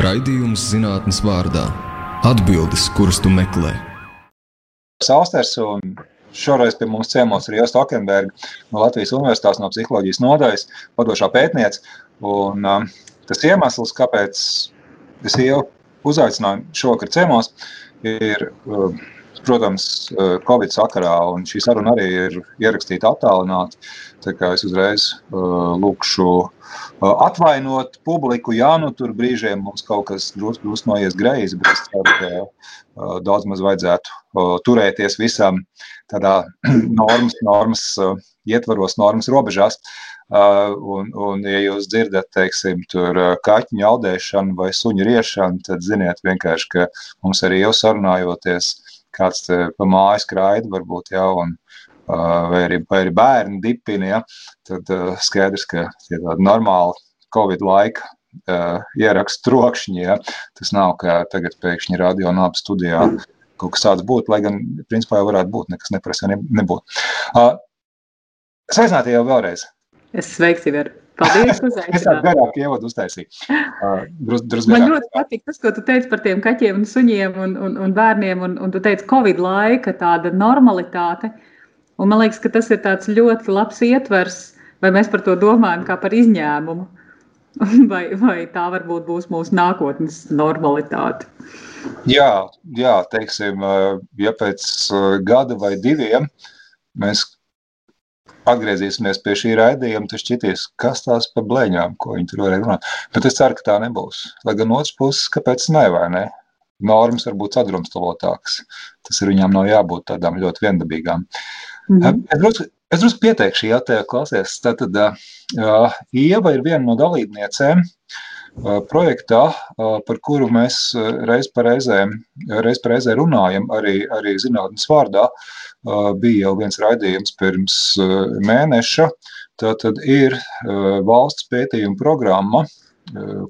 Raidījums zinātnes vārdā - atbildes, kuras tu meklē. Sausters un šoreiz pie mums ciemos ir Josta Okenberga no Latvijas Universitātes no psiholoģijas nodaļas, vadošā pētniece. Un, um, tas iemesls, kāpēc es jau uzaicināju šovakar ciemos, ir um, protams, uh, Covid sakarā, un šī saruna arī ir ierakstīta attālināti. Tā kā es uzreiz uh, lūkšu uh, atvainot publiku, jā, nu tur brīžiem mums kaut kas drusku drus noies greizi, bet es ceru, ka uh, daudz maz vajadzētu uh, turēties visam tādā normas, normas uh, ietvaros, normas robežās. Uh, un, un, ja jūs dzirdat, teiksim, tur uh, kaķiņu audēšanu vai suņu riešanu, tad ziniet vienkārši, ka mums arī jau sarunājoties, kāds pa mājas kraida varbūt jau, un, vai, arī, vai arī bērni dipini, ja, tad skaidrs, ka tie tādi normāli Covid laika ierakstu trokšņi, ja, tas nav, ka tagad pēkšņi radio nāp studijā kaut kas tāds būtu, lai gan, principā jau varētu būt, nekas neprasa nebūt. Sveicināti jau vēlreiz! Es sveikti, Iver. Paldies. Es tādu garāku ievadu uztaisīju. Uh, drus, drus Man ļoti patīk tas, ko tu teici par tiem kaķiem un suņiem un, un, un bērniem, un, un tu teici Covid laika tāda normalitāte. Un man liekas, ka tas ir tāds ļoti labs ietvers, vai mēs par to domājam kā par izņēmumu, vai, vai tā varbūt būs mūsu nākotnes normalitāte. Jā, jā, teiksim, ja pēc gada vai diviem mēs atgriezīsimies pie šī raidījuma, tad šķitīs, kas tās par blēņām, ko viņi tur varēja runāt. Bet es ceru, ka tā nebūs. Lai gan otrs puses, kāpēc ne, vai ne? Normas var būt sadrumstalotākas. Tas ir viņām nav jābūt tādām ļoti viendabīgām. Mm -hmm. Es drusku, es drusku pieteikšu, ja te klausies. Tātad uh, Ieva ir viena no dalībniecēm uh, projektā, par kuru mēs reiz pa reizē, reiz pa reizē runājam, arī, arī zinātnes vārdā. Bija jau viens raidījums pirms mēneša. Tā tad ir valsts pētījuma programma,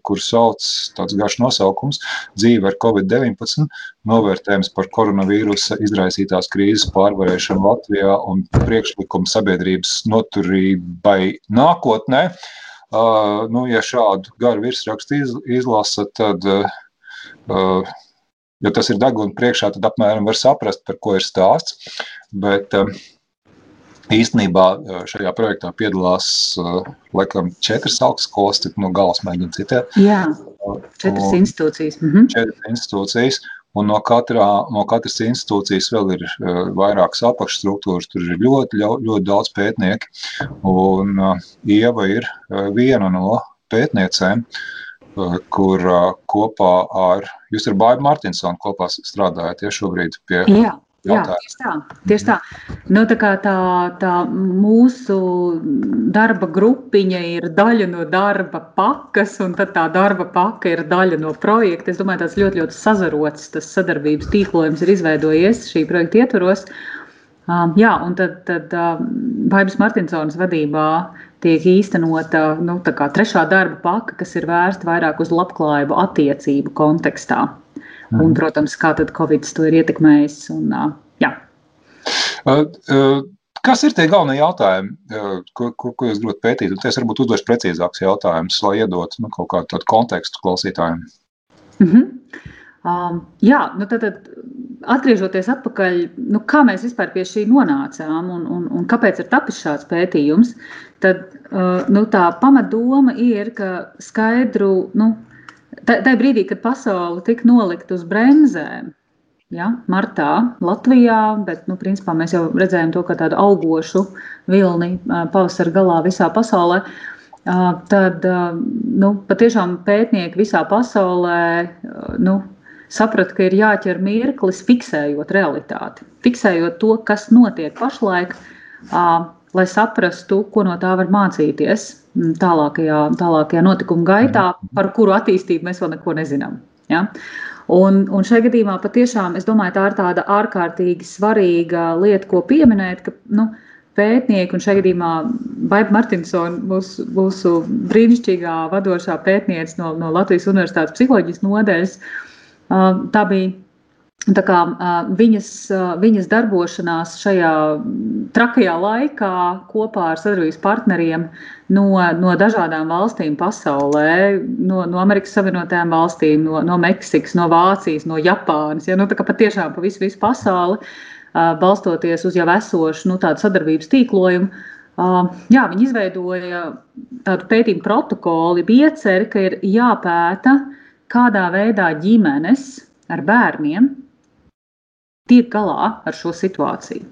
kur sauc tāds garš nosaukums - dzīve ar covid-19, novērtējums par koronavīrusa izraisītās krīzes pārvarēšanu Latvijā un priekšlikumu sabiedrības noturībai nākotnē. Uh, nu, ja šādu garu virsrakstu iz, izlasa, tad ja tas ir deguna priekšā, tad apmēram var saprast, par ko ir stāsts. Bet īstenībā šajā projektā piedalās laikam četras augstskolas, tik no galas mēģina citēt. Jā, četras un, institūcijas. Mhm. Četras institūcijas. Un no, katrā, no katras institūcijas vēl ir uh, vairākas apakšstruktūras, tur ir ļoti, ļoti, ļoti daudz pētnieku. Un uh, Ieva ir uh, viena no pētniecēm, uh, kur eh, kopā ar, jūs ar Bābu Martinsonu kopā strādājat ja šobrīd pie. Jā. Jā, tieši tā. Tieši tā. Nu, tā, tā, tā mūsu darba grupiņa ir daļa no darba pakas, un tā darba paka ir daļa no projekta. Es domāju, tas ļoti, ļoti sazarots, tas sadarbības tīklojums ir izveidojies šī projekta ietvaros. Um, jā, un tad, tad um, Baibas Martinsonas vadībā tiek īstenota nu, trešā darba paka, kas ir vērsta vairāk uz labklājību attiecību kontekstā. Mm. Un, protams, kā tad Covid to ir ietekmējis. Un, jā. Kas ir tie galvenie jautājumi, ko, ko, ko jūs gribat pētīt? Un es varbūt uzdošu precīzākus jautājumus, lai iedotu nu, kaut kādu kontekstu klausītājiem. Mm -hmm. Um, jā, nu tad, tad atgriežoties atpakaļ, nu kā mēs vispār pie šī nonācām un, un, un kāpēc ir tapis šāds pētījums, tad uh, nu, tā pamatdoma ir, ka skaidru, nu, tajā brīdī, kad pasaule tika nolikt uz bremzēm, ja, martā Latvijā, bet nu, principā mēs jau redzējām to kā tādu augošu vilni pavasara galā visā pasaulē. Tad nu, patiešām pētnieki visā pasaulē nu, sapratu, ka ir jāķer mirklis, fiksējot realitāti, fiksējot to, kas notiek pašlaik, lai saprastu, ko no tā var mācīties tālākajā, tālākajā notikuma gaitā, par kuru attīstību mēs vēl neko nezinām. Ja? Un, un šajā gadījumā patiešām es domāju, tā ir tāda ārkārtīgi svarīga lieta, ko pieminēt. Ka, nu, Pētnieki, un šajā gadījumā Baiba Martinsona, mūsu, mūsu brīnišķīgā vadošā pētniece no, no Latvijas Universitātes psiholoģijas nodaļas, uh, Tā bija Tā kā viņas, viņas darbošanās šajā trakajā laikā kopā ar sadarbības partneriem no, no dažādām valstīm pasaulē, no, no Amerikas Savienotajām valstīm, no, no Meksikas, no Vācijas, no Japānas, ja, nu, tā kā patiešām pa visu, visu pasauli, balstoties uz jau esošu nu, tādu sadarbības tīklojumu. Jā, viņi izveidoja tādu pētījumu protokolu, bieceri, ka ir jāpēta, kādā veidā ģimenes ar bērniem tiek galā ar šo situāciju.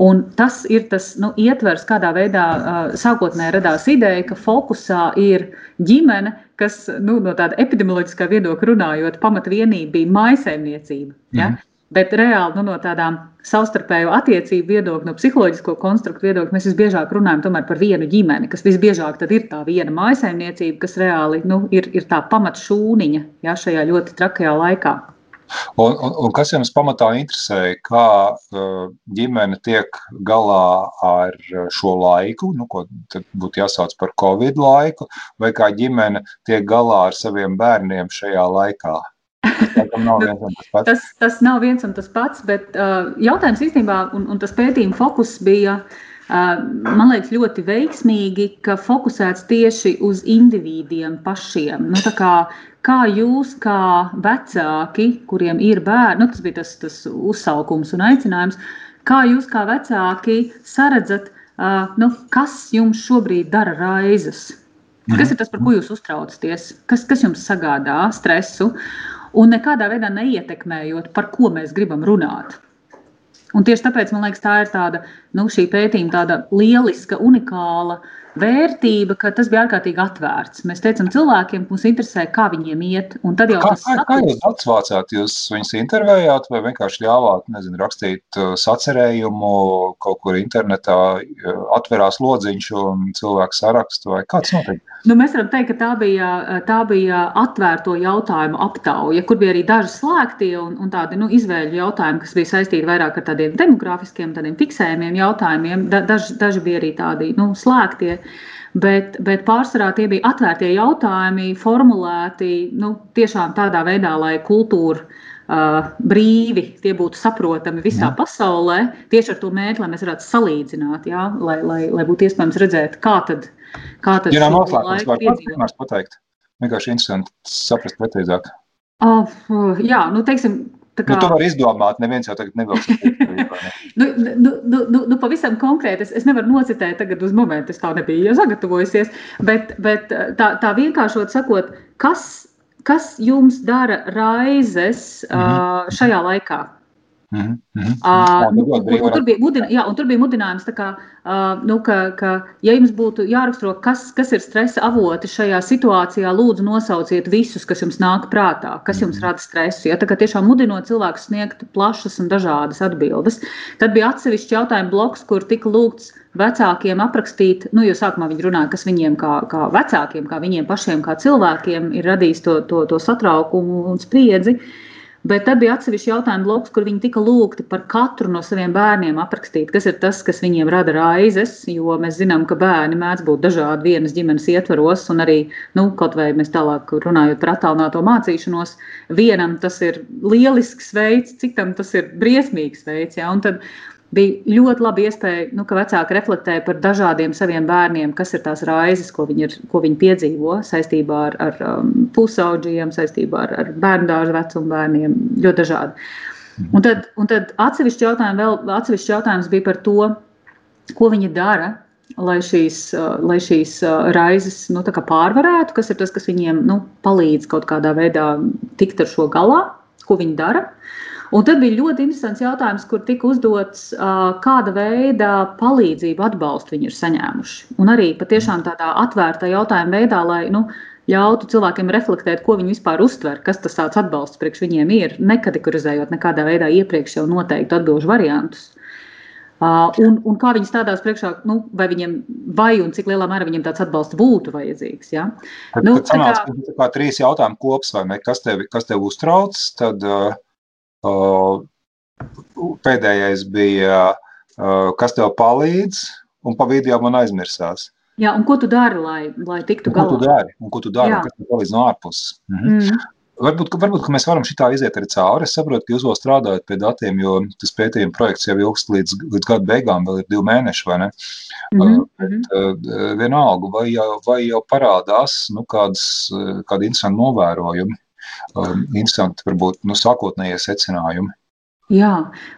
Un tas ir tas nu, ietvers, kādā veidā uh, sākotnēji radās ideja, ka fokusā ir ģimene, kas nu, no tāda epidemioloģiskā viedokļa runājot, pamatvienība bija maisaimniecība. Ja? Mm. Bet reāli nu, no tādām savstarpēju attiecību viedokļa, no psiholoģisko konstruktu viedokļa, mēs visbiežāk runājam par vienu ģimeni, kas visbiežāk ir tā viena maisaimniecība, kas reāli nu, ir, ir tā pamatšūniņa ja, šajā ļoti trakajā laikā. Un, un, un kas jums pamatā interesē, kā uh, ģimene tiek galā ar šo laiku, nu, ko būtu jāsauc par Covid laiku, vai kā ģimene tiek galā ar saviem bērniem šajā laikā? Tas, tas, tas nav viens un tas pats, bet uh, jautājums īstenībā, un, un tas pētījuma fokus bija uh, man liekas, ļoti veiksmīgi, ka fokusēts tieši uz individiem pašiem. Nu, kā, kā jūs, kā vecāki, kuriem ir bērni, nu, tas bija tas, tas uzsaukums un aicinājums, kā jūs, kā vecāki, saredzat, nu, kas jums šobrīd dara raizes? Kas ir tas, par ko jūs uztraucaties? Kas, kas jums sagādā stresu? Un nekādā veidā neietekmējot, par ko mēs gribam runāt. Un tieši tāpēc man liekas, tā ir tāda nu, šī pētījuma tāda lieliska, unikāla vērtība, ka tas bija ārkārtīgi atvērts. Mēs teicām cilvēkiem, mums interesē, kā viņiem iet. kā, kā, kā jūs atsvācāt? Jūs viņus intervējāt vai vienkārši ļāvāt, nezinu, rakstīt uh, sacerējumu kaut kur internetā, uh, atverās lodziņš un cilvēku sarakstu vai kāds notiek? Nu, mēs varam teikt, ka tā bija, tā bija atvērto jautājumu aptauja, kur bija arī daži slēgtie un, un tādi nu, izvēļu jautājumi, kas bija saistīti vairāk ar tādiem demografiskiem, tādiem fiksējumiem jautājumiem. Da, daži, daži bija arī tādi nu, slēgtie. Bet, bet pārsvarā tie bija atvērtie jautājumi, formulēti nu, tiešām tādā veidā, lai kultūra uh, brīvi tie būtu saprotami visā jā. pasaulē. Tieši ar to mērķi, lai mēs varētu salīdzināt, jā, lai, lai, lai būtu iespējams redzēt, kā tad Kā tas ir? Jā, noslēgums var piedzīvot. pateikt. Vienkārši interesanti saprast precīzāk. Uh, jā, nu, teiksim, Tā kā... nu, tu vari izdomāt, neviens jau tagad nevilks. nu, nu, nu, nu, nu, pavisam konkrēti, es, es nevaru nocitēt tagad uz momentu, es tā nebiju jau sagatavojusies, bet, bet tā, tā vienkāršot sakot, kas, kas jums dara raizes mm -hmm. šajā laikā? Mm -hmm. uh, nu, un, un, tur bija, mudina, jā, un tur bija mudinājums, kā, uh, nu, ka, ka, ja jums būtu jāraksturo, kas, kas ir stresa avoti šajā situācijā, lūdzu nosauciet visus, kas jums nāk prātā, kas jums -hmm. rada stresu. Ja? Tā kā tiešām mudinot cilvēkus sniegt plašas un dažādas atbildes. Tad bija atsevišķi jautājumu bloks, kur tika lūgts vecākiem aprakstīt, nu, jo sākumā viņi runāja, kas viņiem kā, kā vecākiem, kā viņiem pašiem, kā cilvēkiem ir radījis to, to, to satraukumu un spriedzi. Uh, Bet tad bija atsevišķi jautājumu bloks, kur viņi tika lūgti par katru no saviem bērniem aprakstīt, kas ir tas, kas viņiem rada raizes. Jo mēs zinām, ka bērni mēdz būt dažādi vienas ģimenes ietvaros, un arī, nu, kaut vai mēs tālāk runājot par attālināto mācīšanos, vienam tas ir lielisks veids, citam tas ir briesmīgs veids. Ja? Un tad bija ļoti labi iespēja, nu, ka vecāki reflektē par dažādiem saviem bērniem, kas ir tās raizes, ko viņi, ir, ko viņi piedzīvo saistībā ar, ar um, pusauģiem, saistībā ar, ar bērnu dārza vecumu bērniem, ļoti dažādi. Mhm. Un tad, un tad atsevišķi jautājumi vēl, atsevišķi jautājums bija par to, ko viņi dara, lai šīs, uh, lai šīs uh, raizes nu, pārvarētu, kas ir tas, kas viņiem nu, palīdz kaut kādā veidā tikt ar šo galā, ko viņi dara. Uh, Un tad bija ļoti interesants jautājums, kur tika uzdots, kāda veida palīdzību, atbalstu viņi ir saņēmuši. Un arī patiešām tādā atvērtā jautājuma veidā, lai nu, ļautu cilvēkiem reflektēt, ko viņi vispār uztver, kas tas tāds atbalsts priekš viņiem ir, nekategorizējot nekādā veidā iepriekš jau noteiktu atbildžu variantus. Uh, un, un kā viņi stādās priekšā, nu, vai viņiem, vai un cik lielā mērā viņiem tāds atbalsts būtu vajadzīgs. Ja? Tad, nu, tad sanāc, kā, kā trīs jautājumu kops, vai ne? Kas tevi, kas tevi uztrauc, tad uh, Pēdējais bija, kas tev palīdz, un pa vidu jau man aizmirsās. Jā, un ko tu dari, lai, lai tiktu galā? Ko tu dari? Un ko tu dari? Jā. Kas tev palīdz no ārpuses? Mhm. Mm. Varbūt, varbūt mēs varam šitā iziet arī cauri. Es saprotu, ka jūs vēl strādājat pie datiem, jo tas pētījuma projekts jau ilgst līdz, līdz gada beigām, vēl ir divi mēneši, vai ne? Mm -hmm. Bet, uh, vienalga, vai jau, vai jau parādās nu, kādas, kādi interesanti novērojumi, um, interesanti varbūt nu, sākotnējie secinājumi. Jā,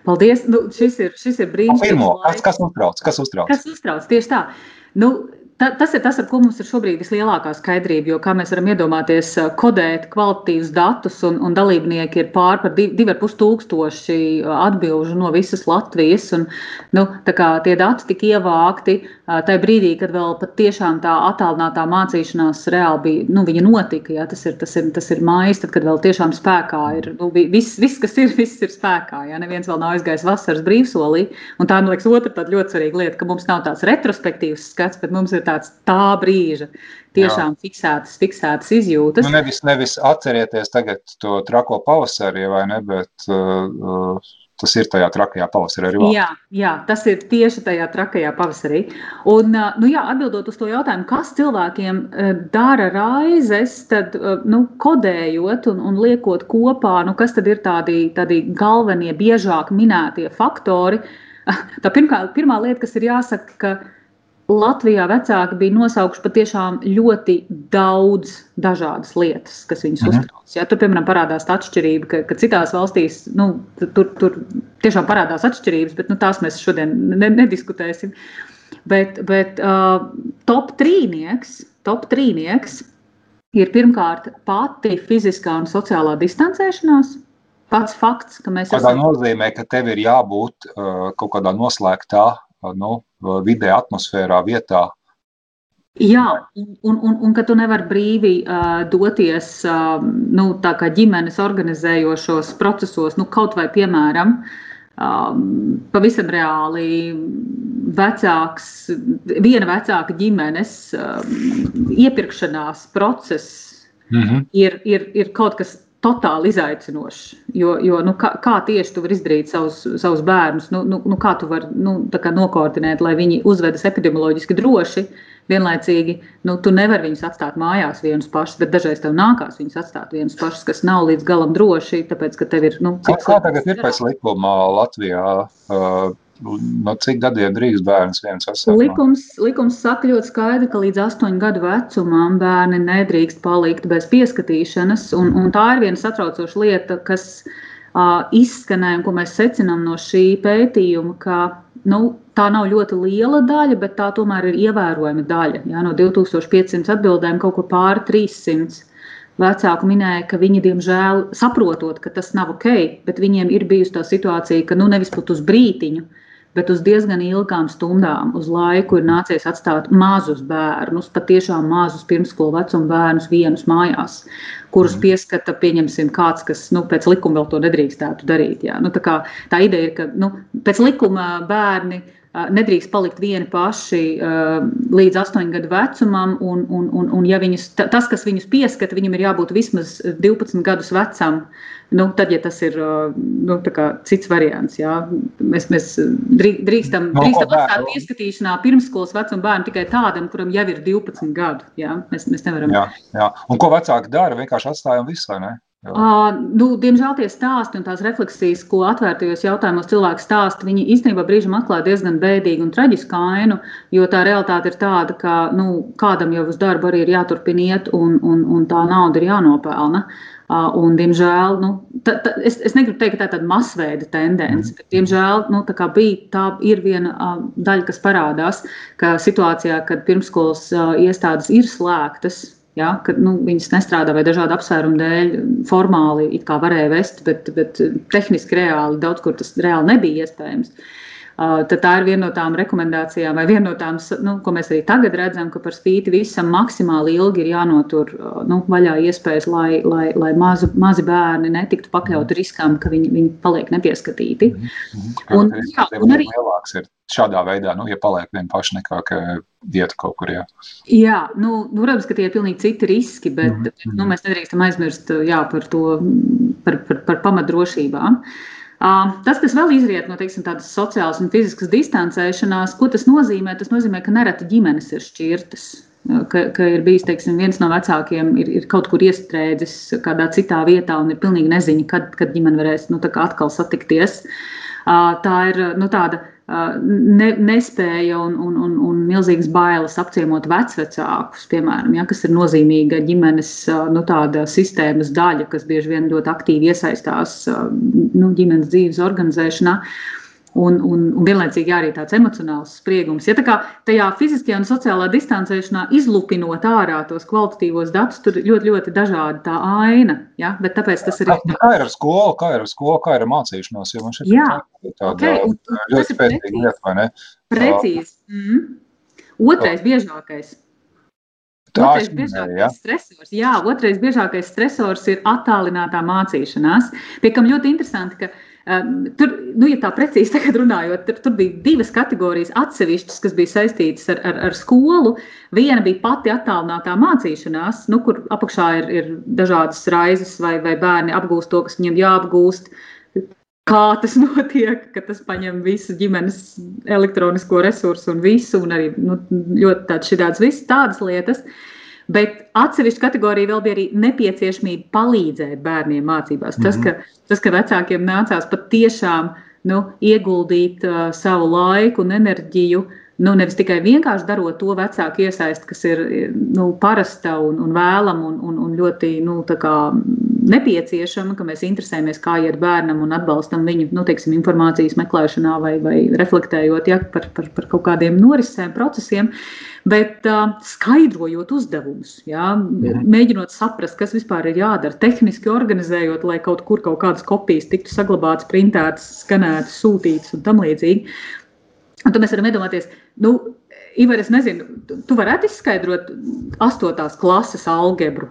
paldies. Nu, šis ir, šis ir brīnišķīgs. Kas, kas uztrauc? Kas uztrauc? Kas uztrauc? Tieši tā. Nu, Ta, tas ir tas, ar ko mums ir šobrīd vislielākā skaidrība. Jo, kā mēs varam iedomāties, kodēt kvalitatīvus datus, un, un dalībnieki ir pār par 2,5 tūkstoši atbildžu no visas Latvijas. Un, nu, tie dati tika ievākti tajā brīdī, kad vēl patiešām tā attālinātā mācīšanās reāli bija, nu, notika. Ja? Tas, ir, tas, ir, tas ir mājas, tad, kad vēl tiešām spēkā ir nu, viss, viss, kas ir, viss ir spēkā. Ja? Neviens vēl nav aizgājis vasaras brīvsolī. Un tā, man liekas, otra ļoti svarīga lieta, ka mums nav tāds retrospektīvs skats, bet mums ir tāds tā brīža, tiešām Jā. fiksētas, fiksētas izjūtas. Nu, nevis, nevis atcerieties tagad to trako pavasari, vai ne, bet uh, tas ir tajā trakajā pavasarī arī. Jā, jā, tas ir tieši tajā trakajā pavasarī. Un, nu, jā, atbildot uz to jautājumu, kas cilvēkiem dara raizes, tad nu, kodējot un, un liekot kopā, nu, kas tad ir tādi, tādi galvenie, biežāk minētie faktori. Tā pirmā, pirmā lieta, kas ir jāsaka, ka Latvijā vecāki bija nosaukuši patiešām ļoti daudz dažādas lietas, kas viņus -hmm. uztrauc. Ja, tur, piemēram, parādās tā atšķirība, ka, ka citās valstīs nu, tur, tur tiešām parādās atšķirības, bet nu, tās mēs šodien ne, nediskutēsim. Bet, bet uh, top trīnieks, top trīnieks ir pirmkārt pati fiziskā un sociālā distancēšanās. Pats fakts, ka mēs. Tas esam... nozīmē, ka tev ir jābūt uh, kaut kādā noslēgtā nu, vidē, atmosfērā, vietā. Jā, un, un, un ka tu nevari brīvi uh, doties uh, nu, ģimenes organizējošos procesos, nu, kaut vai piemēram, um, pavisam reāli vecāks, viena vecāka ģimenes um, iepirkšanās process mm -hmm. ir, ir, ir kaut kas totāli izaicinošs. Jo, jo nu, kā, kā tieši tu vari izdarīt savus, savus bērnus, nu, nu, nu, kā tu vari nu, nokoordinēt, lai viņi uzvedas epidemioloģiski droši. Vienlaicīgi, nu, tu nevari viņus atstāt mājās vienus pašus, bet dažreiz tev nākās viņus atstāt vienus pašus, kas nav līdz galam droši. Tāpēc, ka tev ir. Nu, kā, kā tagad ir pēc likuma Latvijā? Uh, No cik gadiem drīkst bērns viens atstāt? Likums, likums saka ļoti skaidri, ka līdz astoņu gadu vecumam bērni nedrīkst palikt bez pieskatīšanas. Un, un tā ir viena satraucoša lieta, kas uh, izskanēja un ko mēs secinām no šī pētījuma, ka nu, tā nav ļoti liela daļa, bet tā tomēr ir ievērojama daļa. Jā, no 2500 atbildēm kaut kur pāri 300. Vecāki minēja, ka viņi, diemžēl, saprotot, ka tas nav ok, bet viņiem ir bijusi tā situācija, ka nu nevis pat uz brītiņu, bet uz diezgan ilgām stundām, uz laiku ir nācies atstāt mazus bērnus, patiešām mazus pirmskolu vecumu bērnus vienus mājās, kurus mhm. pieskata, pieņemsim, kāds, kas nu, pēc likuma vēl to nedrīkstētu darīt. Jā. Nu, tā, kā, tā ideja ir, ka nu, pēc likuma bērni nedrīkst palikt vieni paši līdz astoņu gadu vecumam, un, un, un, un ja viņus, tas, kas viņus pieskata, viņam ir jābūt vismaz 12 gadus vecam. Nu, tad, ja tas ir nu, cits variants, jā, mēs, mēs drīkstam, drīkstam atstāt pieskatīšanā pirmskolas vecuma bērnu tikai tādam, kuram jau ir 12 gadu. Jā, mēs, mēs nevaram. Jā, jā. Un ko vecāki dara? Vienkārši atstājam visu, vai ne? Uh, nu, diemžēl tie stāsti un tās refleksijas, ko atvērtajos jautājumos cilvēki stāsta, viņi īstenībā brīžiem atklāja diezgan bēdīgu un traģisku ainu, jo tā realitāte ir tāda, ka nu, kādam jau uz darbu arī ir jāturpina iet, un, un, un tā nauda ir jānopelna. Uh, un, diemžēl, nu, ta, ta, es, es negribu teikt, ka tā ir tāda masveida tendence, bet, diemžēl, nu, tā, bija, tā ir viena uh, daļa, kas parādās, ka situācijā, kad pirmskolas uh, iestādes ir slēgtas, Ja, ka nu, viņas nestrādā vai dažādu apsvērumu dēļ, formāli varēja vest, bet, bet tehniski reāli daudz kur tas reāli nebija iespējams. Uh, tad tā ir viena no tām rekomendācijām, vai viena no tām, nu, ko mēs arī tagad redzam, ka par spīti visam maksimāli ilgi ir jānotur uh, nu, vaļā iespējas, lai, lai, lai mazu, mazi bērni netiktu pakļauti riskam, ka viņi, viņi paliek nepieskatīti. Un, jā, un arī lielāks ir šādā veidā, nu, ja paliek vien paši nekā, ka iet kaut kur. Jā, jā nu, nu, protams, ka tie ir pilnīgi citi riski, bet mm -hmm. nu, mēs nedrīkstam aizmirst jā, par to, par, par, par pamatdrošībām. Uh, tas, kas vēl izriet no teiksim, tādas sociālas un fiziskas distancēšanās, ko tas nozīmē? Tas nozīmē, ka nereti ģimenes ir šķirtas. ka, ka ir bijis teiksim, viens no vecākiem, ir, ir kaut kur iestrēdzis kādā citā vietā un ir pilnīgi neziņa, kad, kad ģimene varēs nu, atkal satikties. Tā ir nu, tāda ne, nespēja un, un, un, un milzīgas bailes apciemot vecvecākus, piemēram, ja, kas ir nozīmīga ģimenes nu, sistēmas daļa, kas bieži vien ļoti aktīvi iesaistās nu, ģimenes dzīves organizēšanā. Uh, un, un, un vienlaicīgi arī tāds emocionāls spriegums. Ja tā kā tajā fiziskajā un sociālā distancēšanā izlupinot ārā tos kvalitatīvos datus, tur ļoti, ļoti dažāda tā aina. Ja? Bet tāpēc tas ir. Kā ir ar skolu, kā ir ar skolu, kā ir ar mācīšanos? Jo man šeit Jā, ir tāda okay, ļoti spēcīga lieta, vai ne? Precīzi. Mm. Otrais biežākais. Otrais biežākais ja? stresors, jā, otrais biežākais stresors ir attālinātā mācīšanās. Pie kam ļoti interesanti, ka uh, Ehm, tur, nu, ja tā precīzi runājot, tur, tur bija divas kategorijas atsevišķas, kas bija saistītas ar, ar, ar skolu. Viena bija pati attālinātā mācīšanās, nu, kur apakšā ir, ir dažādas raizes, vai, vai bērni apgūst to, kas viņiem jāapgūst. Kā tas notiek, ka tas paņem visu ģimenes elektronisko resursu un visu, un arī nu, ļoti tādas, tādas lietas. Uh, Bet atsevišķa kategorija vēl bija arī nepieciešamība palīdzēt bērniem mācībās. Tas, mhm. ka, tas, ka vecākiem nācās patiešām nu, ieguldīt uh, savu laiku un enerģiju Nu, nevis tikai vienkārši darot to vecāku iesaisti, kas ir nu, parasta un, un vēlama un, un, un ļoti nu, nepieciešama, ka mēs interesējamies, kā iet bērnam un atbalstam viņu nu, teiksim, informācijas meklēšanā vai, vai reflektējot ja, par, par, par kaut kādiem norisēm, procesiem. Bet uh, skaidrojot uzdevumus, ja, mhm. mēģinot saprast, kas vispār ir jādara, tehniski organizējot, lai kaut kur kaut kādas kopijas tiktu saglabātas, printētas, skanētas, sūtītas un tam līdzīgi. Un tad mēs varam iedomāties, nu, Ivar, es nezinu, tu varētu izskaidrot astotās klases algebru.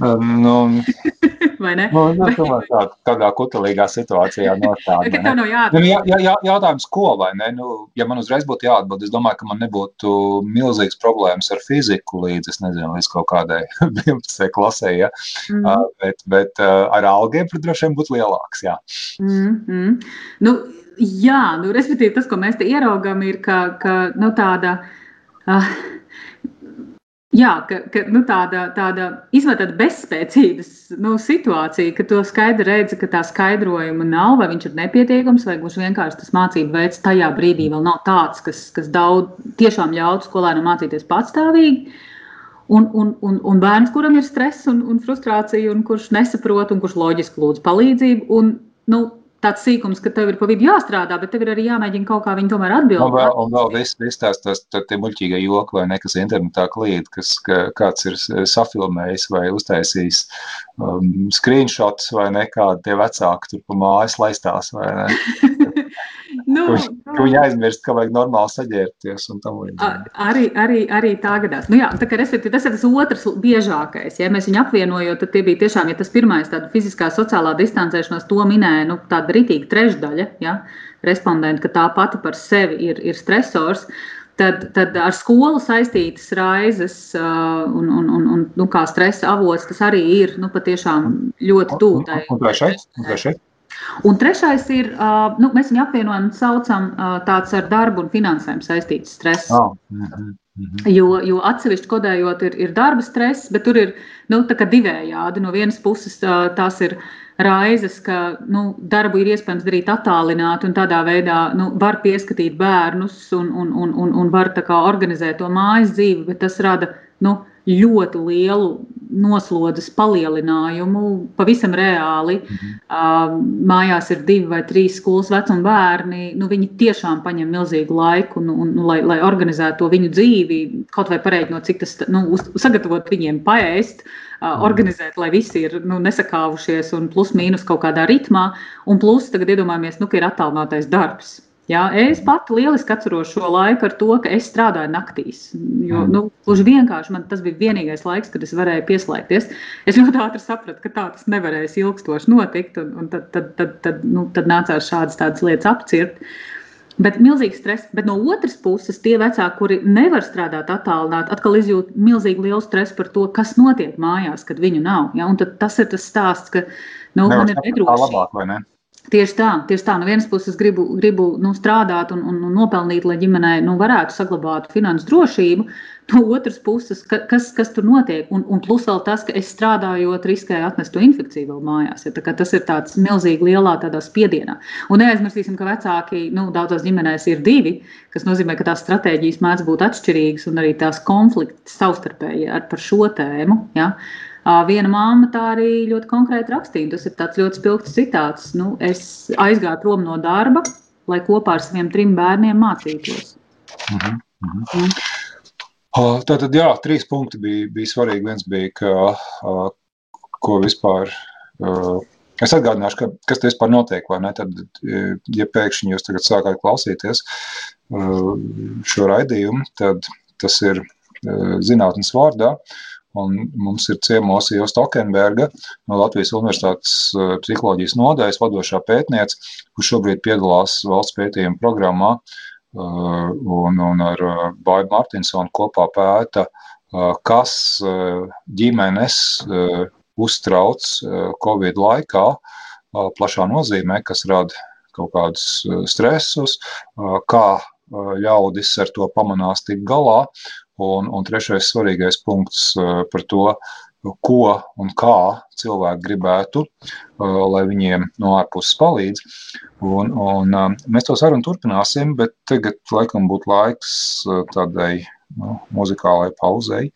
Um, nu, vai ne? Nu, nu, tā, tādā kutelīgā situācijā no tāda. tā nav jādara. Nu, jā, jā, jautājums, ko vai ne? Nu, ja man uzreiz būtu jāatbild, es domāju, ka man nebūtu milzīgs problēmas ar fiziku līdz, es nezinu, līdz kaut kādai 11. klasē, ja? Mm. Uh, bet, bet uh, ar algebru droši vien būtu lielāks, jā. Mm -hmm. Nu, Jā, nu, respektīvi, tas, ko mēs te ieraugām, ir ka, ka nu, tāda. Uh, Jā, ka, ka nu, tāda, tāda izvēlēta bezspēcības nu, situācija, ka to skaidri redzi, ka tā skaidrojuma nav, vai viņš ir nepietiekams, vai gluži vienkārši tas mācību veids tajā brīdī vēl nav tāds, kas, kas daudz tiešām ļautu skolēnam mācīties patstāvīgi. Un, un, un, un bērns, kuram ir stress un, un frustrācija, un kurš nesaprot, un kurš loģiski lūdz palīdzību, un nu, tāds sīkums, ka tev ir pa vidu jāstrādā, bet tev ir arī jāmēģina kaut kā viņu tomēr atbildēt. Un vēl, un vēl viss, viss tās, tās tie muļķīgie joki vai nekas internetā klīt, kas ka kāds ir safilmējis vai uztaisījis um, screenshots vai nekādi tie vecāki tur pa mājas laistās vai ne. Nu, ka, nu, aizmirst, ka vajag normāli saģērbties. Arī, arī, arī tā gadās. Nu, jā, tā kā, tas ir tas otrs biežākais. Ja mēs viņu apvienojam, tad tie bija tiešām, ja tas pirmais, tāda fiziskā, sociālā distancēšanās, to minēja nu, tāda ritīga trešdaļa. Ja, respondenti, ka tā pati par sevi ir, ir stresors. Tad, tad ar skolu saistītas raizes uh, un, un, un, un nu, kā stresa avots, tas arī ir nu, patiešām ļoti tuvu. Un, un, un trešais? Un? Un ir, uh, nu, mēs viņu apvienojam, saucam uh, tāds ar darbu un finansēm saistīts stress. Oh. -hmm. Jo, jo atsevišķi kodējot, ir, ir darba stress, bet tur ir nu, divējādi. No vienas puses, tās ir raizes, ka nu, darbu ir iespējams darīt attālināti, un tādā veidā nu, var pieskatīt bērnus un, un, un, un, un var organizēt to mājas dzīvi, bet tas rada nu, ļoti lielu noslodzes palielinājumu. Pavisam reāli mhm. uh, mājās ir divi vai trīs skolas vecuma bērni. Nu, viņi tiešām paņem milzīgu laiku, nu, un, nu, lai, lai organizētu to viņu dzīvi, kaut vai pareiķinot, cik tas nu, uz, sagatavot viņiem paēst. Uh, organizēt, lai visi ir nu, nesakāvušies un plus mīnus kaut kādā ritmā. Un plus tagad iedomājamies, nu, ka ir attālinātais darbs. Jā, es pati lieliski atceros šo laiku ar to, ka es strādāju naktīs. Jo, mm. nu, vienkārši man tas bija vienīgais laiks, kad es varēju pieslēgties. Es ļoti ātri sapratu, ka tā tas nevarēs ilgstoši notikt, un, un tad, tad, tad, tad, nu, tad nācās šādas lietas apcirkt. Bet milzīgs stress, bet no otras puses, tie vecāki, kuri nevar strādāt attālināti, atkal izjūt milzīgi lielu stresu par to, kas notiek mājās, kad viņu nav. Ja? Un tas ir tas stāsts, ka nu, Nevar man ir nedroši. Tieši tā, tieši tā. No vienas puses, gribu, gribu nu, strādāt un, un, un nopelnīt, lai ģimenei nu, varētu saglabāt finansu drošību. No otras puses, ka, kas, kas tur notiek? Un, un plus vēl tas, ka es strādājot, riskēju atnest to infekciju vēl mājās. Ja, tas ir tāds milzīgi lielā spiedienā. Un neaizmirsīsim, ka vecāki nu, daudzās ģimenēs ir divi, kas nozīmē, ka tās stratēģijas mēdz būt atšķirīgas un arī tās konflikti savstarpēji par šo tēmu. Ja. Uh, Viena māma tā arī ļoti konkrēti rakstīja. Tas ir tāds ļoti spilgts citāts. Nu, es aizgāju prom no darba, lai kopā ar saviem trim bērniem mācītos. Uh -huh, uh -huh. Mm. Tātad, jā, trīs punkti bija, bija svarīgi. Viens bija, ka, ko vispār. Es atgādināšu, ka, kas tas vispār notiek. Tad, ja pēkšņi jūs tagad sākāt klausīties šo raidījumu, tad tas ir zinātnes vārdā. Un mums ir ciemos Ieva Stokenberga no Latvijas Universitātes eh, psiholoģijas nodaļas vadošā pētniece, kurš šobrīd piedalās valsts pētījuma programmā eh, un, un ar eh, Baidu Martinsonu kopā pēta, kas ģimenes uztrauc Covid laikā plašā nozīmē, kas rada kaut kādus stresus, kā ļaudis ar to pamanās tik galā Un, un trešais svarīgais punkts uh, par to, ko un kā cilvēki gribētu, uh, lai viņiem no ārpuses palīdz. Un, un, uh, mēs to sarunu turpināsim, bet tagad laikam būtu laiks tādai nu, muzikālai pauzei.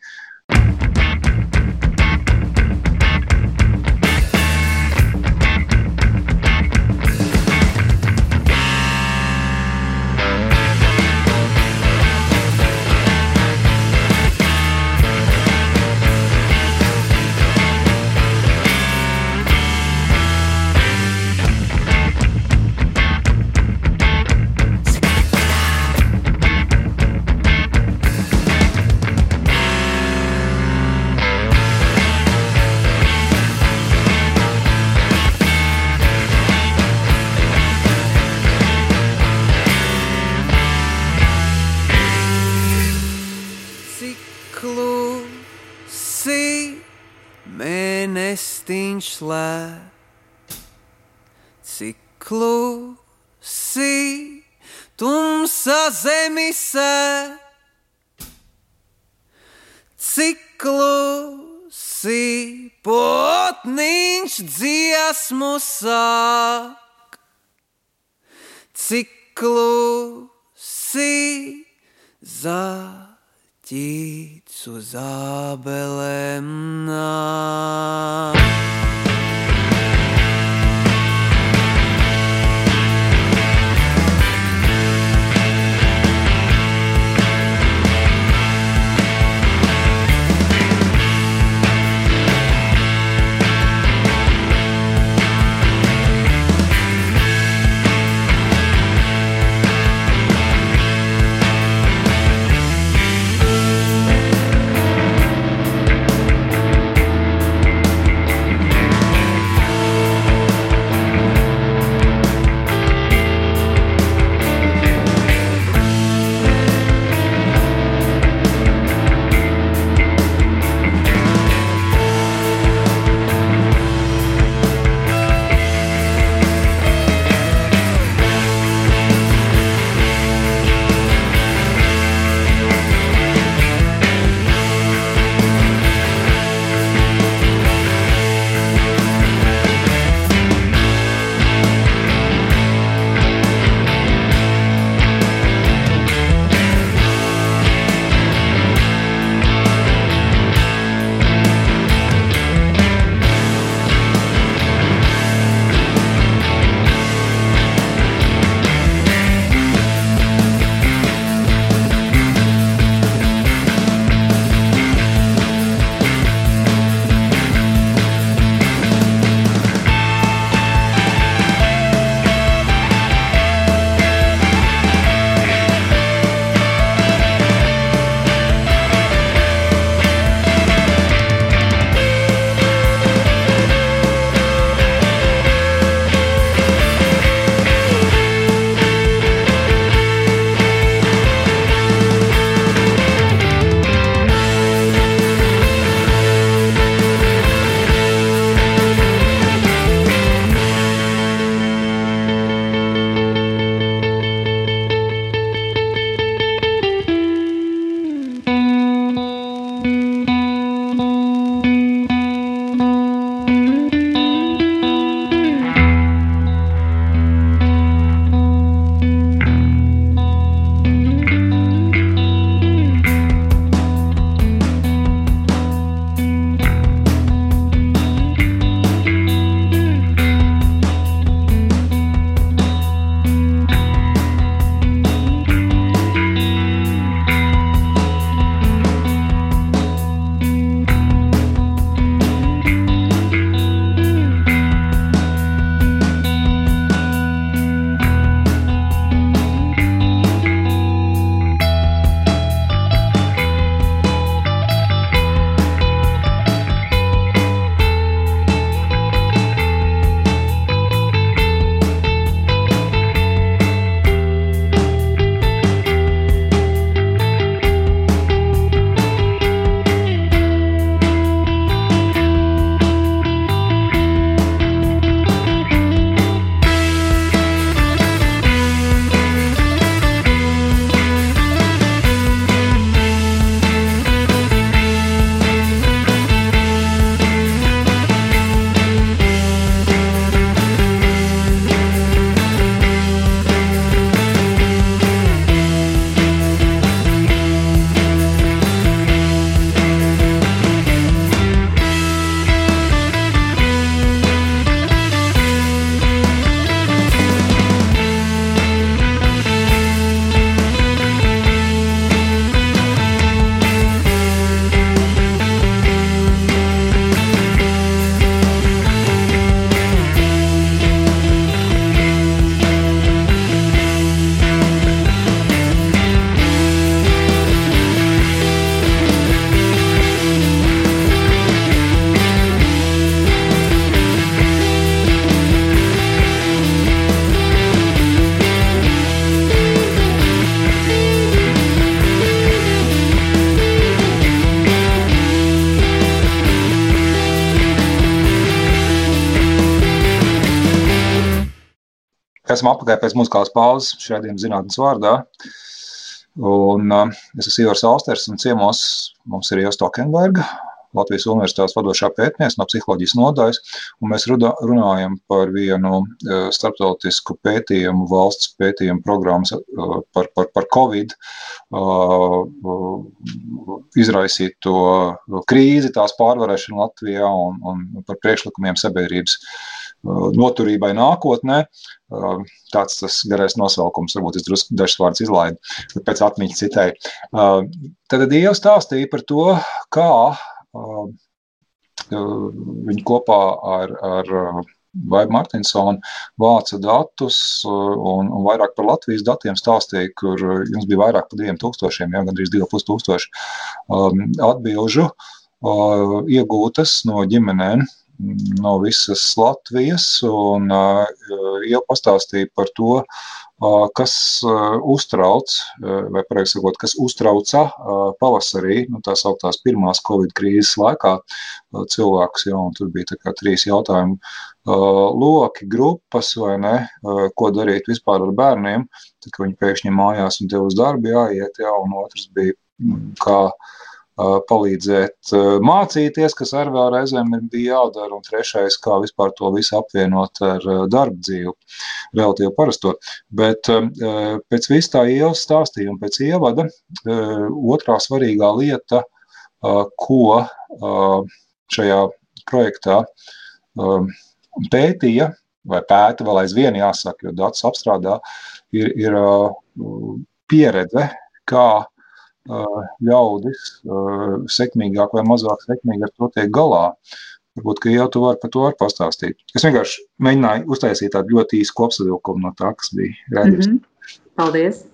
Mēnestiņš slēp, cik klusi tumsa zemisē, cik klusi potniņš dziesmu sāk, cik klusi zāk ķīts uz ābelēm nāk. Esam apakaļ pēc muzikālas pauzes šādiem zinātnes vārdā. Un, uh, es esmu Ivars Alsters un ciemos mums ir Ieva Stokenberga, Latvijas Universitātes vadošā pētniece no psiholoģijas nodaļas, un mēs runājam par vienu e, starptautisku pētījumu, valsts pētījumu programmas e, par, par, par Covid e, izraisīto krīzi, tās pārvarēšanu Latvijā un, un par priekšlikumiem sabiedrības noturībai nākotnē. Tāds tas garais nosaukums, varbūt es drusku dažs vārdus izlaidu pēc atmiņas citai. Tad Dieva stāstīja par to, kā Viņi kopā ar, ar Vaigu Martinsonu vāca datus un, un vairāk par Latvijas datiem stāstīja, kur jums bija vairāk par diviem tūkstošiem, ja gandrīz divi pus tūkstoši um, atbilžu uh, iegūtas no ģimenēm no visas Latvijas un uh, jau pastāstīja par to, kas uztrauc, vai pareizi sakot, kas uztrauca pavasarī, nu, tā sauktās pirmās Covid krīzes laikā cilvēkus, un tur bija tā kā trīs jautājumu loki, grupas, vai ne, ko darīt vispār ar bērniem, tad, kad viņi pēkšņi mājās un tev uz darbu jāiet, ja, un otrs bija, kā palīdzēt mācīties, kas arī vēl reizēm bija jādara, un trešais, kā vispār to visu apvienot ar darba dzīvi, relatīvi parasto. Bet pēc vis tā ielas stāstījuma, pēc ievada, otrā svarīgā lieta, ko šajā projektā pētīja, vai pēta vēl aizvien jāsaka, jo datus apstrādā, ir, ir pieredze, kā ļaudis sekmīgāk vai mazāk sekmīgi ar to tiek galā. Varbūt, ka jau tu vari par to var pastāstīt. Es vienkārši mēģināju uztaisīt tādu ļoti īsu kopsavilkumu no tā, kas bija redzams. Mm -hmm. Paldies!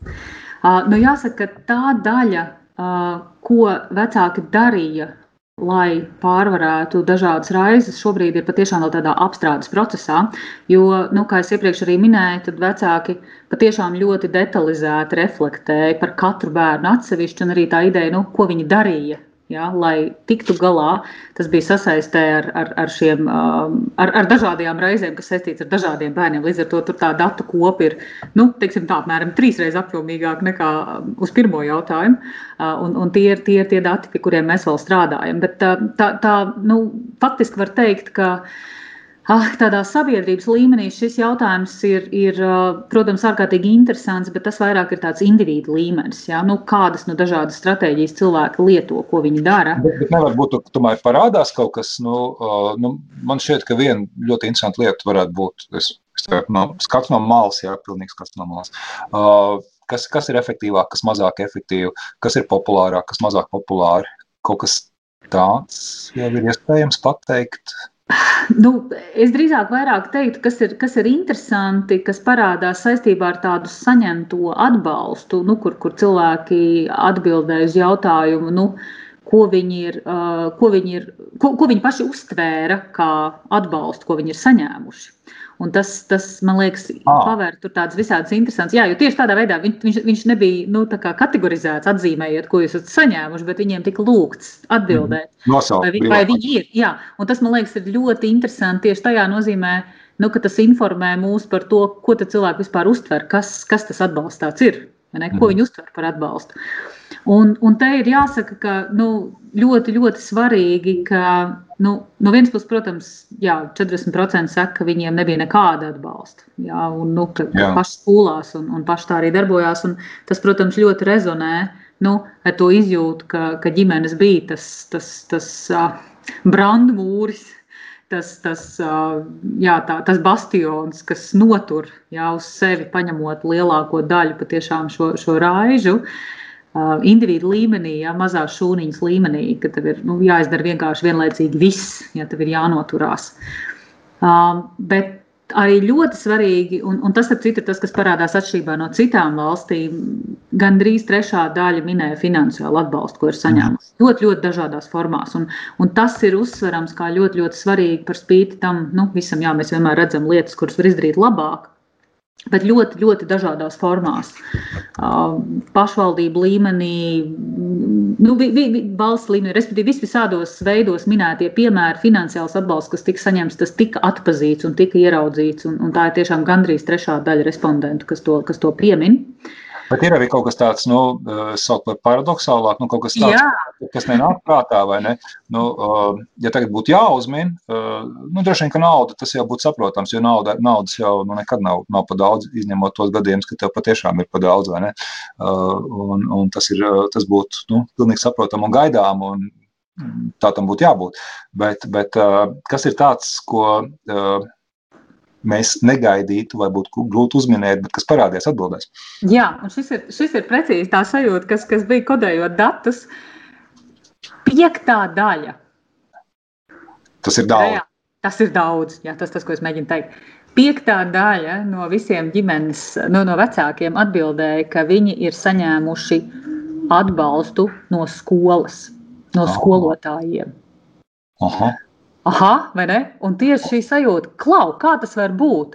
Uh, nu jāsaka, ka tā daļa, uh, ko vecāki darīja lai pārvarētu dažādas raizes, šobrīd ir patiešām vēl tādā apstrādes procesā. Jo, nu, kā jau iepriekš arī minēju, tad vecāki patiešām ļoti detalizēti reflektēja par katru bērnu atsevišķi, un arī tā ideja, nu, ko viņi darīja ja, lai tiktu galā. Tas bija sasaistē ar, ar, ar, šiem, ar, ar dažādām reizēm, kas saistīts ar dažādiem bērniem. Līdz ar to tā datu kopa ir nu, teiksim, tā, apmēram trīsreiz apjomīgāka nekā uz pirmo jautājumu. Uh, un, un tie, ir, tie ir tie dati, pie kuriem mēs vēl strādājam. Bet uh, tā, tā nu, faktiski var teikt, ka Ah, tādā sabiedrības līmenī šis jautājums ir, ir, protams, ārkārtīgi interesants, bet tas vairāk ir tāds individu līmenis. Ja? Nu, kādas nu, dažādas stratēģijas cilvēki lieto, ko viņi dara? Bet, bet nevar būt, ka tomēr parādās kaut kas. Nu, nu, man šķiet, ka viena ļoti interesanta lieta varētu būt. Es, es no, skats no malas, jā, pilnīgi skats no malas. Uh, kas, kas ir efektīvāk, kas mazāk efektīvi, kas ir populārāk, kas mazāk populāri. Kaut kas tāds jau ir iespējams pateikt. Nu, es drīzāk teiktu, kas ir, kas ir interesanti, kas parādās saistībā ar tādu saņemto atbalstu, nu, kur, kur cilvēki atbildēja uz jautājumu, nu, ko, viņi ir, ko, viņi ir, ko, ko viņi paši uztvēra kā atbalstu, ko viņi ir saņēmuši. Un tas, tas, man liekas, ah. pavēr tur tādas visādas interesantas. Jā, jo tieši tādā veidā viņš, viņš, viņš nebija nu, kategorizēts, atzīmējot, ko jūs esat saņēmuši, bet viņiem tika lūgts atbildēt. Mm. Nosaukt, vai, vi, vai viņi ir? Jā, un tas, man liekas, ir ļoti interesanti tieši tajā nozīmē, nu, ka tas informē mūs par to, ko cilvēki vispār uztver, kas, kas tas atbalsts tāds ir, ko mm. viņi uztver par atbalstu. Un, un te ir jāsaka, ka nu, ļoti, ļoti svarīgi, ka nu, no vienas puses, protams, jā, 40% saka, ka viņiem nebija nekāda atbalsta. Jā, un nu, ka, ka paši skolās un, un paši tā arī darbojās. Tas, protams, ļoti rezonē nu, ar to izjūtu, ka, ka ģimenes bija tas, tas, tas uh, brandmūris. Tas, tas, uh, jā, tā, tas bastions, kas notur jā, uz sevi, paņemot lielāko daļu patiešām šo, šo raižu. Uh, individu līmenī, ja mazās šūniņas līmenī, ka tev ir nu, jāizdara vienkārši vienlaicīgi viss, ja tev ir jānoturās. Uh, bet arī ļoti svarīgi, un, un tas, citu, ir tas, kas parādās atšķirībā no citām valstīm, gandrīz trešā daļa minēja finansiālu atbalstu, ko ir saņēmusi. Ļoti, ļoti dažādās formās. Un, un tas ir uzsverams kā ļoti, ļoti svarīgi par spīti tam nu, visam. Jā, mēs vienmēr redzam lietas, kuras var izdarīt labāk, bet ļoti, ļoti dažādās formās. Pašvaldību līmenī, nu, vi, vi, valsts līmenī, respektīvi, vis visādos veidos minētie piemēri, finansiāls atbalsts, kas tika saņemts, tas tika atpazīts un tika ieraudzīts. Un, un tā ir tiešām gandrīz trešā daļa respondentu, kas to, kas to piemin. Uh, Bet ir arī kaut kas tāds, nu, eh, sauc par paradoxālāk, nu, kaut kas tāds, Jā. kas nenāk prātā, vai ne? Nu, eh, ja tagad būtu jāuzmin, eh, nu, droši vien, ka nauda, tas jau būtu saprotams, jo nauda, naudas jau nu, nekad nav, nav pa daudz, izņemot tos gadījumus, ka tev patiešām ir pa daudz, vai ne? Un, un tas, ir, tas būtu, nu, pilnīgi saprotam un gaidām, un tā tam būtu jābūt. Bet, bet kas ir tāds, ko mēs negaidītu, vai būtu grūti uzminēt, bet kas parādījās atbildēs. Jā, un šis ir, šis ir precīzi tā sajūta, kas, kas bija kodējot datus. Piektā daļa. Tas ir daudz. Jā, tas ir daudz. Jā, tas tas, ko es mēģinu teikt. Piektā daļa no visiem ģimenes, no, no vecākiem atbildēja, ka viņi ir saņēmuši atbalstu no skolas, no skolotājiem. Aha. Aha, vai ne? Un tieši šī sajūta, klau, kā tas var būt?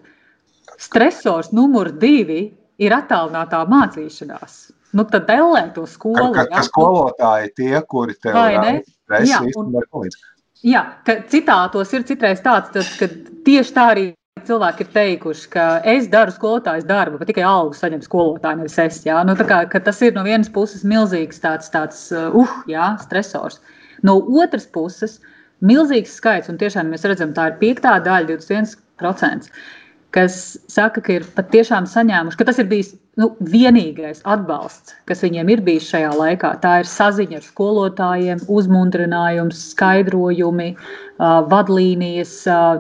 Stresors numur divi ir attālinātā mācīšanās. Nu, tad ellē to skolu. Ka, ka, ka skolotāji tie, kuri tev stresa, īstenībā palīdz. Jā, ka citātos ir citreiz tāds, tad, ka tieši tā arī cilvēki ir teikuši, ka es daru skolotājas darbu, bet tikai algu saņem skolotāji, nevis es. Jā? Nu, kā, tas ir no vienas puses milzīgs tāds, tāds uh, jā, stresors. No otras puses, uh, milzīgs skaits, un tiešām mēs redzam, tā ir piektā daļa, 21%, kas saka, ka ir patiešām saņēmuši, ka tas ir bijis nu, vienīgais atbalsts, kas viņiem ir bijis šajā laikā. Tā ir saziņa ar skolotājiem, uzmundrinājums, skaidrojumi, vadlīnijas,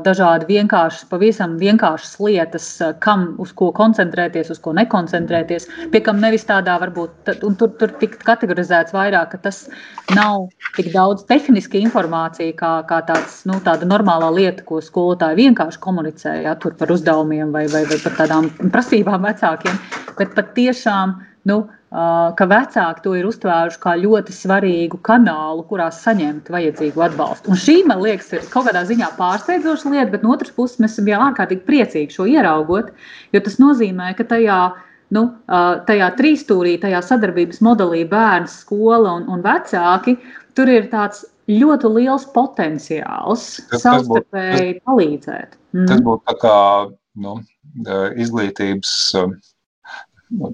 dažādi vienkārši, pavisam vienkāršas lietas, kam uz ko koncentrēties, uz ko nekoncentrēties. Pie kam nevis tādā varbūt, un tur, tur tik kategorizēts vairāk, ka tas nav tik daudz tehniska informācija, kā, kā tāds, nu, tāda normālā lieta, ko skolotāji vienkārši komunicē, ja tur par uzdevumiem vai, vai, vai par tādām prasībām vecākiem, bet pat tiešām nu, ka vecāki to ir uztvēruši kā ļoti svarīgu kanālu, kurā saņemt vajadzīgu atbalstu. Un šī, man liekas, ir kaut kādā ziņā pārsteidzoša lieta, bet no otras puses mēs esam jau ārkārtīgi priecīgi šo ieraugot, jo tas nozīmē, ka tajā, nu, tajā trīsstūrī, tajā sadarbības modelī bērns, skola un, un vecāki, tur ir tāds ļoti liels potenciāls savstarpēji palīdzēt. Mm. Tas būtu tā kā nu, izglītības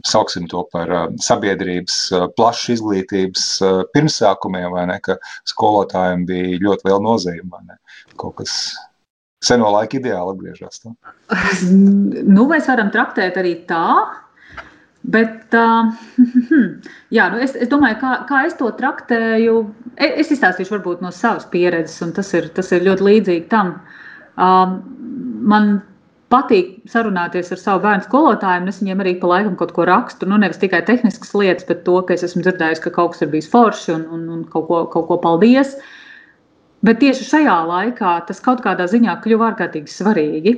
sauksim to par uh, sabiedrības uh, plašu izglītības uh, pirmsākumiem, vai ne, ka skolotājiem bija ļoti liela nozīme, vai ne, kaut kas seno laiku ideāli atgriežas. Nu, mēs varam traktēt arī tā, bet uh, jā, nu es, es domāju, kā, kā es to traktēju, e, es izstāstīšu varbūt no savas pieredzes, un tas ir, tas ir ļoti līdzīgi tam. Uh, man patīk sarunāties ar savu bērnu skolotājiem. Es viņiem arī pa laikam kaut ko rakstu. Nu, nevis tikai tehniskas lietas, bet to, ka es esmu dzirdējis, ka kaut kas ir bijis forši un, un, un kaut, ko, kaut ko paldies. Bet tieši šajā laikā tas kaut kādā ziņā kļuva ārkārtīgi svarīgi.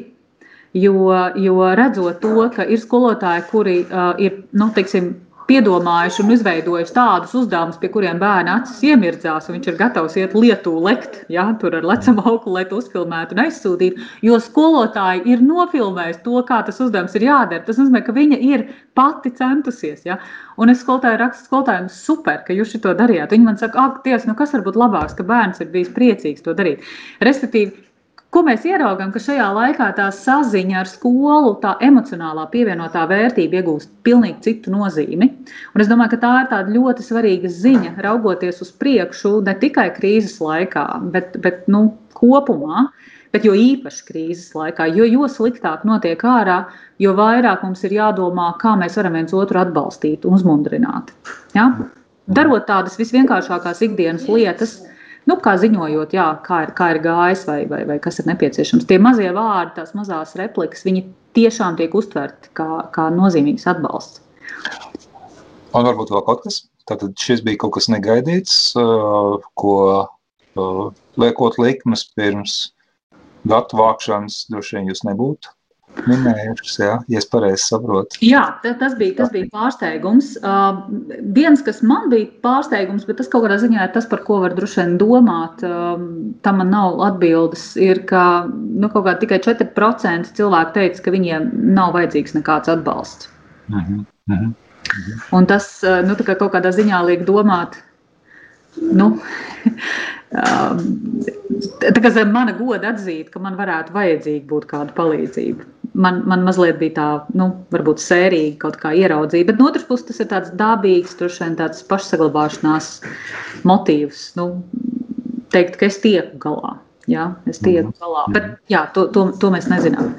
Jo, jo redzot to, ka ir skolotāji, kuri uh, ir nu, teiksim, piedomājuši un izveidojuši tādus uzdevumus, pie kuriem bērni acis iemirdzās, un viņš ir gatavs iet lietu lekt, ja, tur ar lecam auklu, lai to uzfilmētu un aizsūtītu, jo skolotāji ir nofilmējuši to, kā tas uzdevums ir jādara. Tas nozīmē, ka viņa ir pati centusies. Ja? Un es skolotāju rakstu skolotājiem, super, ka jūs to darījāt. Viņi man saka, ak, Dievs, nu kas var būt labāks, ka bērns ir bijis priecīgs to darīt. Respektīvi, Ko mēs ieraugām, ka šajā laikā tā saziņa ar skolu, tā emocionālā pievienotā vērtība iegūst pilnīgi citu nozīmi. Un es domāju, ka tā ir tāda ļoti svarīga ziņa, raugoties uz priekšu ne tikai krīzes laikā, bet, bet nu, kopumā. Bet jo īpaši krīzes laikā, jo, jo sliktāk notiek ārā, jo vairāk mums ir jādomā, kā mēs varam viens otru atbalstīt un uzmundrināt. Ja? Darot tādas visvienkāršākās ikdienas lietas, uh, nu, kā ziņojot, jā, kā, ir, kā ir gājis vai, vai, vai kas ir nepieciešams. Tie mazie vārdi, tās mazās replikas, viņi tiešām tiek uztverti kā, kā nozīmīgs atbalsts. Un varbūt vēl kaut kas. Tātad šis bija kaut kas negaidīts, ko liekot likmes pirms datu vākšanas, droši vien jūs nebūtu minējušas, jā, ja es pareizi saprotu. Jā, tas bija, tas bija pārsteigums. Uh, viens, kas man bija pārsteigums, bet tas kaut kādā ziņā ir tas, par ko var droši vien domāt, uh, tam man nav atbildes, ir, ka nu, kaut kā tikai 4% cilvēku teica, ka viņiem nav vajadzīgs nekāds atbalsts. Uh -huh, uh -huh, uh -huh. Un tas nu, kā kaut kādā ziņā liek domāt, nu, tā kā zem mana goda atzīt, ka man varētu vajadzīga būt kāda palīdzība. Man, man mazliet bija tā, nu, varbūt sērija kaut kā ieraudzīja, bet no otras puses tas ir tāds dabīgs, droši vien tāds pašsaglabāšanās motīvs, nu, teikt, ka es tieku galā. Jā, es tieku Mhm. galā. Bet jā, to, to, to mēs nezinām.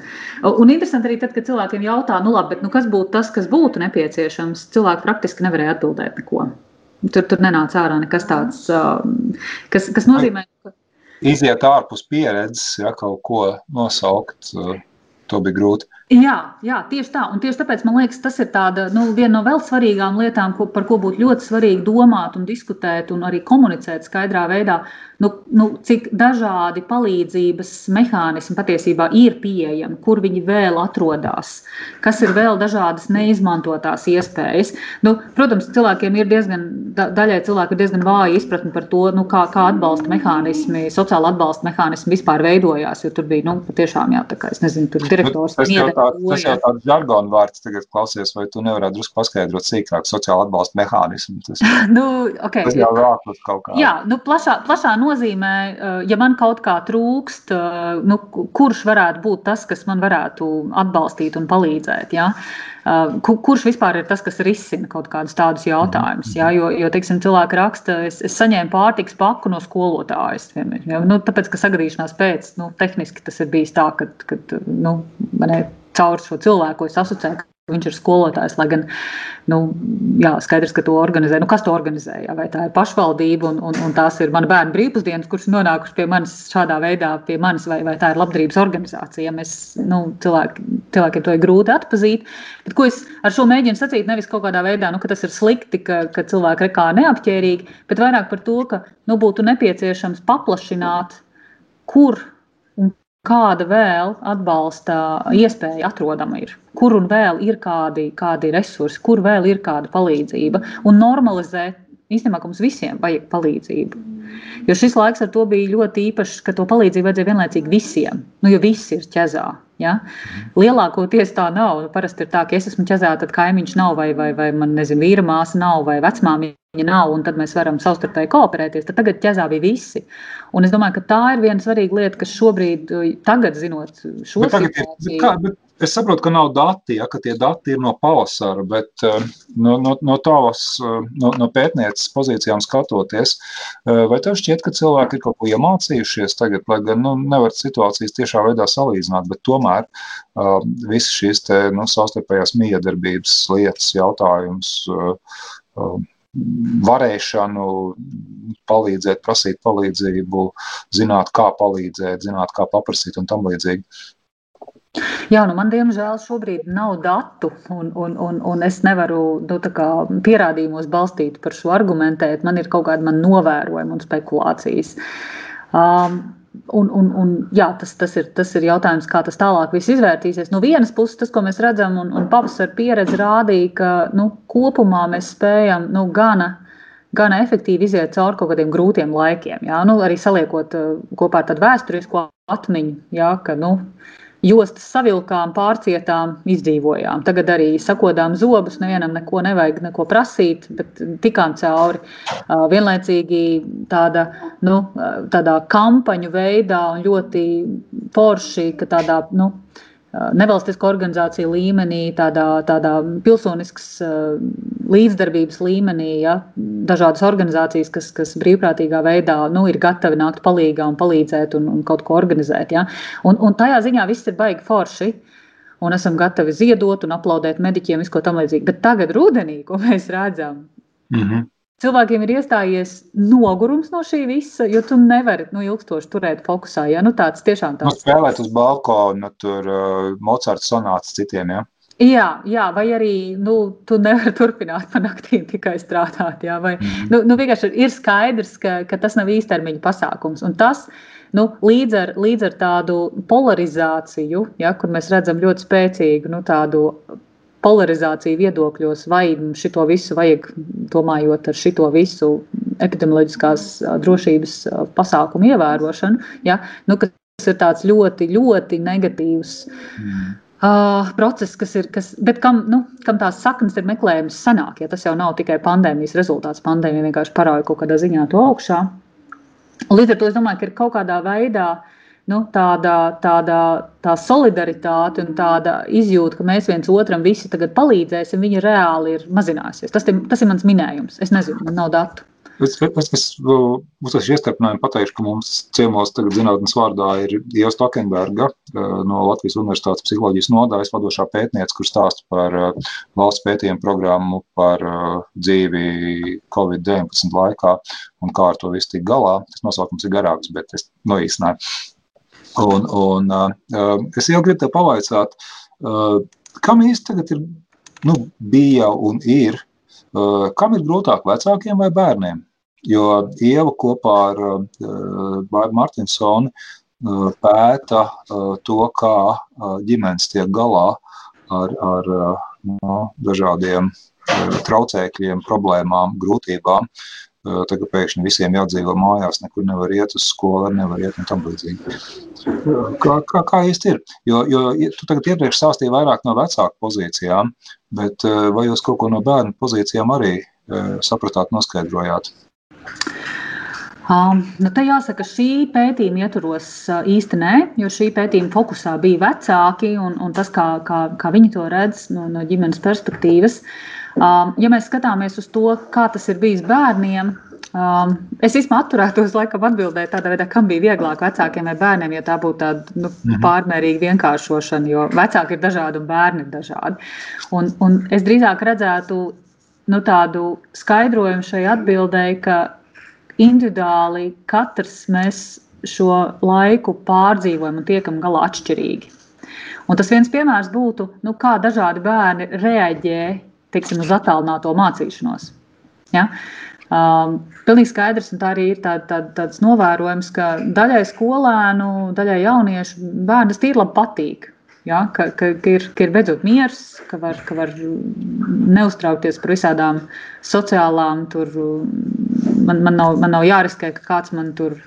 Un interesanti arī tad, kad cilvēkiem jautā, nu labi, bet nu, kas būtu tas, kas būtu nepieciešams, cilvēki praktiski nevarēja atbildēt neko. Tur, tur nenāca ārā nekas tāds, kas, kas nozīmē, ka Iziet ārpus pieredzes, ja kaut ko nosaukt, uh, to bija grūti. Jā, jā, tieši tā. Un tieši tāpēc man liekas, tas ir tāda, nu, viena no vēl svarīgām lietām, ko, par ko būtu ļoti svarīgi domāt un diskutēt un arī komunicēt skaidrā veidā. Nu, nu, cik dažādi palīdzības mehānismi patiesībā ir pieejami, kur viņi vēl atrodas, kas ir vēl dažādas neizmantotās iespējas. Nu, protams, cilvēkiem ir diezgan, da, daļai cilvēku ir diezgan vāja izpratne par to, nu, kā, kā atbalsta mehānismi, sociāla atbalsta mehānismi vispār veidojās. Jo tur bija nu, patiešām, jā, tā kā es nezinu, tur direktors. Nu, tāds, tas jau tāds žargonu vārds tagad klausies, vai tu nevarētu drusku paskaidrot sīkāk sociāla atbalsta mehānismu. Tas, nu, okay. tas jau ir ārpus kaut kā. Jā, nu, plašā, plašā nozīmē, eh, ja man kaut kā trūkst, eh, nu, kurš varētu būt tas, kas man varētu atbalstīt un palīdzēt. Ja? Ku- Kurš vispār ir tas, kas risina kaut kādus tādus jautājumus? Ja? Jo, jo teiksim, cilvēki raksta, es, es saņēmu pārtiks paku no skolotājas. Ja? Nu, tāpēc, ka sagadīšanās pēc, nu, tehniski tas ir bijis tā, ka, ka nu, man ir caur šo cilvēku, es asociēju, viņš ir skolotājs, lai gan nu, jā, skaidrs, ka to organizē. Nu, kas to organizē? Jā? Vai tā ir pašvaldība un, un, un tās ir mana bērnu brīvpusdienas, kurš ir nonākuši pie manis šādā veidā, pie manis, vai, vai tā ir labdarības organizācija. Mēs, nu, cilvēki, cilvēkiem to ir grūti atpazīt. Bet, ko es ar šo mēģinu sacīt, nevis kaut kādā veidā, nu, ka tas ir slikti, ka, ka cilvēki rekā neapķērīgi, bet vairāk par to, ka nu, būtu nepieciešams paplašināt, kur kāda vēl atbalsta iespēja atrodama ir, kur un vēl ir kādi, kādi resursi, kur vēl ir kāda palīdzība, un normalizēt. Īstenībā, mums visiem vajag palīdzību. Jo šis laiks ar to bija ļoti īpašs, ka to palīdzību vajadzēja vienlaicīgi visiem. Nu, jo visi ir ķezā. Ja? Lielākoties tā nav. Nu, parasti ir tā, ka es esmu ķezā, tad kaimiņš nav, vai, vai, vai man nezinu, vīra māsa nav, vai vecmāmiņa nav, un tad mēs varam savstarpēji kooperēties. Tad tagad ķezā bija visi. Un es domāju, ka tā ir viena svarīga lieta, kas šobrīd, tagad zinot šo Bet tagad ir, bet situāciju, kā, bet es saprotu, ka nav dati, ja, ka tie dati ir no pavasara, bet eh, no, no, no tavas, eh, no, no pētnieces pozīcijām skatoties, eh, vai tev šķiet, ka cilvēki ir kaut ko iemācījušies tagad, lai gan nu, nevar situācijas tiešā veidā salīdzināt, bet tomēr uh, visas šīs te, nu, savstarpējās miedarbības lietas, jautājums, uh, uh, varēšanu palīdzēt, prasīt palīdzību, zināt, kā palīdzēt, zināt, kā paprasīt un tam līdzīgi. Jā, nu man diemžēl šobrīd nav datu, un, un, un, un es nevaru nu, pierādījumos balstīt par šo argumentēt. Man ir kaut kāda novērojuma un spekulācijas. Um, Un, un, un, jā, tas, tas, ir, tas ir jautājums, kā tas tālāk viss izvērtīsies. No vienas puses, tas, ko mēs redzam, un, un pavasara pieredze rādīja, ka nu, kopumā mēs spējam nu, gana, gana efektīvi iziet cauri kaut kādiem grūtiem laikiem. Jā? Nu, arī saliekot uh, kopā ar tādu vēsturisko atmiņu, jā, ka nu, jostas savilkām, pārcietām, izdzīvojām. Tagad arī sakodām zobus, nevienam neko nevajag neko prasīt, bet tikām cauri. Vienlaicīgi tāda, nu, tādā kampaņu veidā un ļoti forši, ka tādā, nu, nevalstiskā organizācija līmenī, tādā, tādā pilsoniskas uh, līdzdarbības līmenī, ja, dažādas organizācijas, kas, kas brīvprātīgā veidā nu, ir gatavi nākt palīdzīgā un palīdzēt un, un kaut ko organizēt. Ja. Un, un tajā ziņā viss ir baigi forši. Un esam gatavi ziedot un aplaudēt mediķiem, visu ko tam līdzīgu. Bet tagad, rudenī, ko mēs redzam, Mm -hmm. Cilvēkiem ir iestājies nogurums no šī visa, jo tu nevari nu, ilgstoši turēt fokusā. Ja? Nu, tāds tiešām Nu, tāds spēlēt uz balkona, tur uh, Mocards sonāts citiem, ja? Jā, jā, vai arī nu, tu nevari turpināt pa naktīm tikai strādāt. Jā, vai, Mhm. nu, nu, vienkārši ir skaidrs, ka, ka tas nav īstermiņa pasākums. Un tas nu, līdz, ar, līdz ar tādu polarizāciju, ja, kur mēs redzam ļoti spēcīgu nu, tādu polarizāciju viedokļos, vai šito visu vajag, domājot ar šito visu epidemioloģiskās drošības pasākumu ievērošanu, ja, nu, kas ir tāds ļoti, ļoti negatīvs. Mm. Uh, process, kas ir, kas, bet kam, nu, kam tās saknes ir meklējums senāk, ja tas jau nav tikai pandēmijas rezultāts. Pandēmija vienkārši parāda kaut kādā ziņā to augšā. Līdz ar to es domāju, ka ir kaut kādā veidā nu, tāda, tāda tā solidaritāte un tāda izjūta, ka mēs viens otram visi tagad palīdzēsim, viņa reāli ir mazinājusies. Tas, ir, tas ir mans minējums. Es nezinu, man nav datu. Es, es, es uzsācu iestarpinājumu pateikšu, ka mums ciemos tagad zinātnes vārdā ir Ieva Stokenberga no Latvijas Universitātes psiholoģijas nodaļas vadošā pētniece, kur stāsta par valsts pētījumu programmu par dzīvi Covid-19 laikā un kā ar to visu tik galā. Tas nosaukums ir garāks, bet es noīsināju. Un, un es jau gribu te pavaicāt, kam īsti tagad ir, nu, bija un ir Kam ir grūtāk, vecākiem vai bērniem? Jo Ieva kopā ar Bāru Martinsoni pēta to, kā ģimenes tiek galā ar, ar no, dažādiem traucēkļiem, problēmām, grūtībām. Tagad pēkšņi visiem jādzīvo mājās, nekur nevar iet uz skolu, nevar iet un tam līdzīgi. Kā, kā, kā īsti ir? Jo, jo tu tagad iepriekš stāstīji vairāk no vecāku pozīcijām, bet vai jūs kaut ko no bērnu pozīcijām arī sapratāt, noskaidrojāt? Um, nu, te jāsaka, šī pētījuma ietvaros uh, īsti nē, jo šī pētījuma fokusā bija vecāki un, un tas, kā, kā, kā viņi to redz no, no ģimenes perspektīvas. Um, ja mēs skatāmies uz to, kā tas ir bijis bērniem, um, es īstenībā atturētos laikam atbildēt tādā veidā, kam bija vieglāk vecākiem vai bērniem, ja tā būtu tāda nu, mhm. pārmērīga vienkāršošana, jo vecāki ir dažādi un bērni ir dažādi. Un, un es drīzāk redzētu nu, tādu skaidrojumu šai atbildēji, ka individuāli katrs mēs šo laiku pārdzīvojam un tiekam galā atšķirīgi. Un tas viens piemērs būtu, nu, kā dažādi bērni reaģē teiksim, uz attālināto mācīšanos. Ja? Um, pilnīgi skaidrs, un tā arī ir tā, tā, tāds novērojums, ka daļai skolēnu, daļai jauniešu bērnu labi patīk. Ja, ka, ka, ka, ir, ka ir beidzot miers, ka var, ka var neuztraukties par visādām sociālām, tur man, man, nav, man nav jāriskē, ka kāds man tur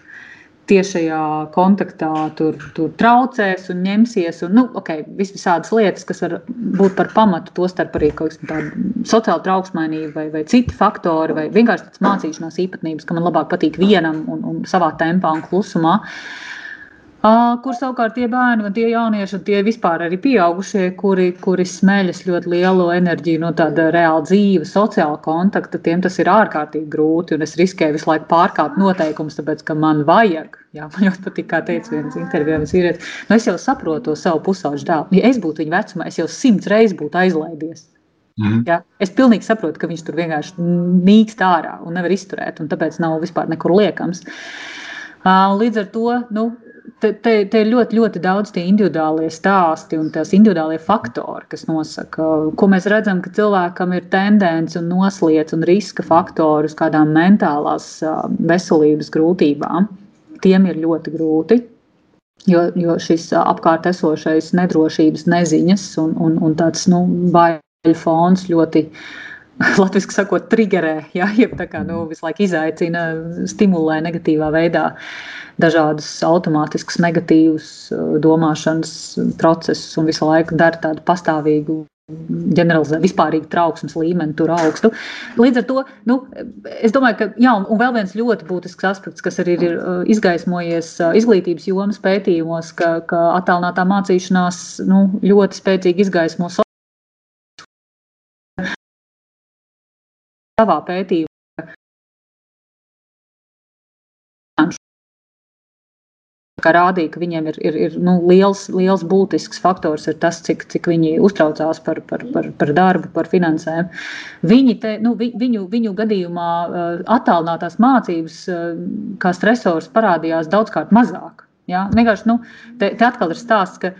tiešajā kontaktā tur, tur traucēs un ņemsies. Un, nu, okay, visādas lietas, kas var būt par pamatu, tostarp arī sociāla trauksmainība vai, vai citi faktori, vai vienkārši tādas mācīšanās īpatnības, ka man labāk patīk vienam un, un savā tempā un klusumā. Uh, kur savukārt tie bērni un tie jaunieši, un tie vispār arī pieaugušie, kuri, kuri smeļas ļoti lielu enerģiju no tāda reāla dzīve, sociāla kontakta, tiem tas ir ārkārtīgi grūti. Un es riskēju visu laiku pārkāpt noteikumus, tāpēc, ka man vajag. Jā, man ļoti patīk, kā teica viens intervijā, viens vīrietis. Nu, es jau saprotu to savu pusauģu dēlu. Ja es būtu viņa vecumā, es jau simts reizes būtu aizlaidies. Mm. Ja? Es pilnīgi saprotu, ka viņš tur vienkārši nīkst ārā un nevar izturēt, un tāpēc nav vispār nekur liekams. Līdz ar to nu, te, te, te ir ļoti, ļoti daudz tie individuālie stāsti un tās individuālie faktori, kas nosaka, ko mēs redzam, ka cilvēkam ir tendence un nosliec un riska faktori uz kādām mentālās veselības grūtībām. Tiem ir ļoti grūti. Jo, jo šis apkārt esošais nedrošības neziņas un, un, un tāds nu, baiļu fons ļoti Latvijas sakot, triggerē, ja, jeb tā kā nu, visu laiku izaicina, stimulē negatīvā veidā dažādus automātiskus, negatīvus uh, domāšanas procesus un visu laiku dara tādu pastāvīgu ģeneralizē vispārīgi trauksmes līmeni tur augstu. Līdz ar to, nu, es domāju, ka, jā, un vēl viens ļoti būtisks aspekts, kas arī ir uh, izgaismojies uh, izglītības jomas pētījumos, ka, ka attālinātā mācīšanās nu, ļoti spēcīgi izgaismo savā pētījumā. Kā rādīja, ka viņiem ir, ir, ir nu, liels, liels būtisks faktors ir tas, cik, cik viņi uztraucās par, par, par, par darbu, par finansēm. Viņi te, nu, vi, viņu, viņu gadījumā attālinātās mācības kā stresors parādījās daudzkārt mazāk. Ja? Vienkārši nu, te, te atkal ir stāsts, ka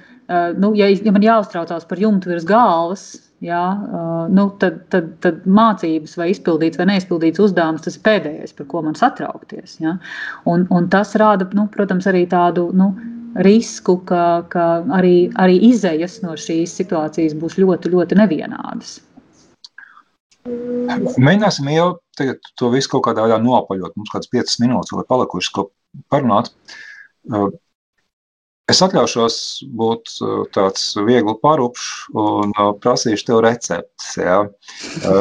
nu, ja, ja man jāuztraucās par jumtu virs galvas, Jā, uh, nu, tad, tad, tad mācības, vai izpildīts vai neizpildīts uzdevums, tas ir pēdējais, par ko man satraukties. Ja? Un, un tas rāda, nu, protams, arī tādu nu, risku, ka, ka arī, arī izējas no šīs situācijas būs ļoti, ļoti nevienādas. Mēģināsim jau to visu kaut kādā veidā nopaļot. Mums kāds 5 minūtes vēl palikušas, ko parunāt. Es atļaušos būt tāds viegli parupšs un prasīšu tev receptes. Ja,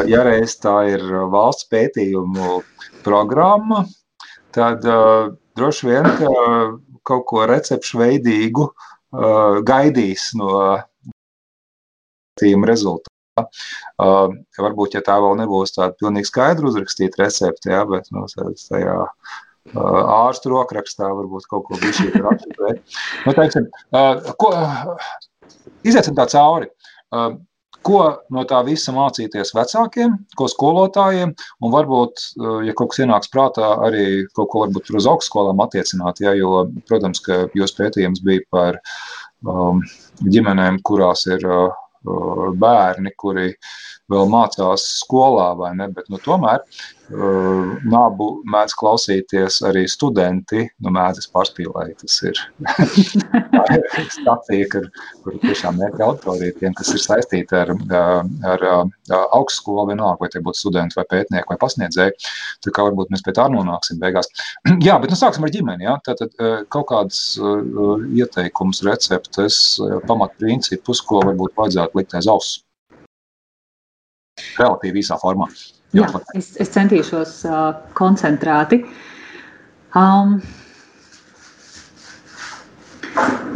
ja reiz tā ir valsts pētījumu programma, tad uh, droši vien kaut ko recepšu veidīgu uh, gaidīs no pētījuma rezultātu. Uh, varbūt, ja tā vēl nebūs tāda pilnīgi skaidra uzrakstīta recepte, ja, bet nu, tajā uh, ārstu rokrakstā varbūt kaut ko bija šī rakstīt. Nu, teiksim, uh, ko, iziesim tā cauri. Uh, ko no tā visa mācīties vecākiem, ko skolotājiem, un varbūt, ja kaut kas ienāks prātā, arī kaut ko varbūt uz augstskolām attiecināt, ja, jo, protams, ka jūs pētījums bija par um, ģimenēm, kurās ir uh, bērni, kuri vēl mācās skolā, vai ne? Bet, nu, tomēr nabu mēdz klausīties arī studenti. Nu, mēdz pārspīlēt, tas ir stacija, kur, kur tiešām ir auditorija tiem, kas ir saistīti ar, ar, ar augstskolu, vienalga, vai tie būtu studenti vai pētnieki vai pasniedzēji. Tā kā varbūt mēs pie tā nonāksim beigās. Jā, bet nu sāksim ar ģimeni. Ja? Tātad kaut kādas ieteikums, receptes, pamatprincipus, ko varbūt vajadzētu likt aiz auss. Relatīvi īsā formā. Jā, es, es centīšos uh, koncentrēti. Um,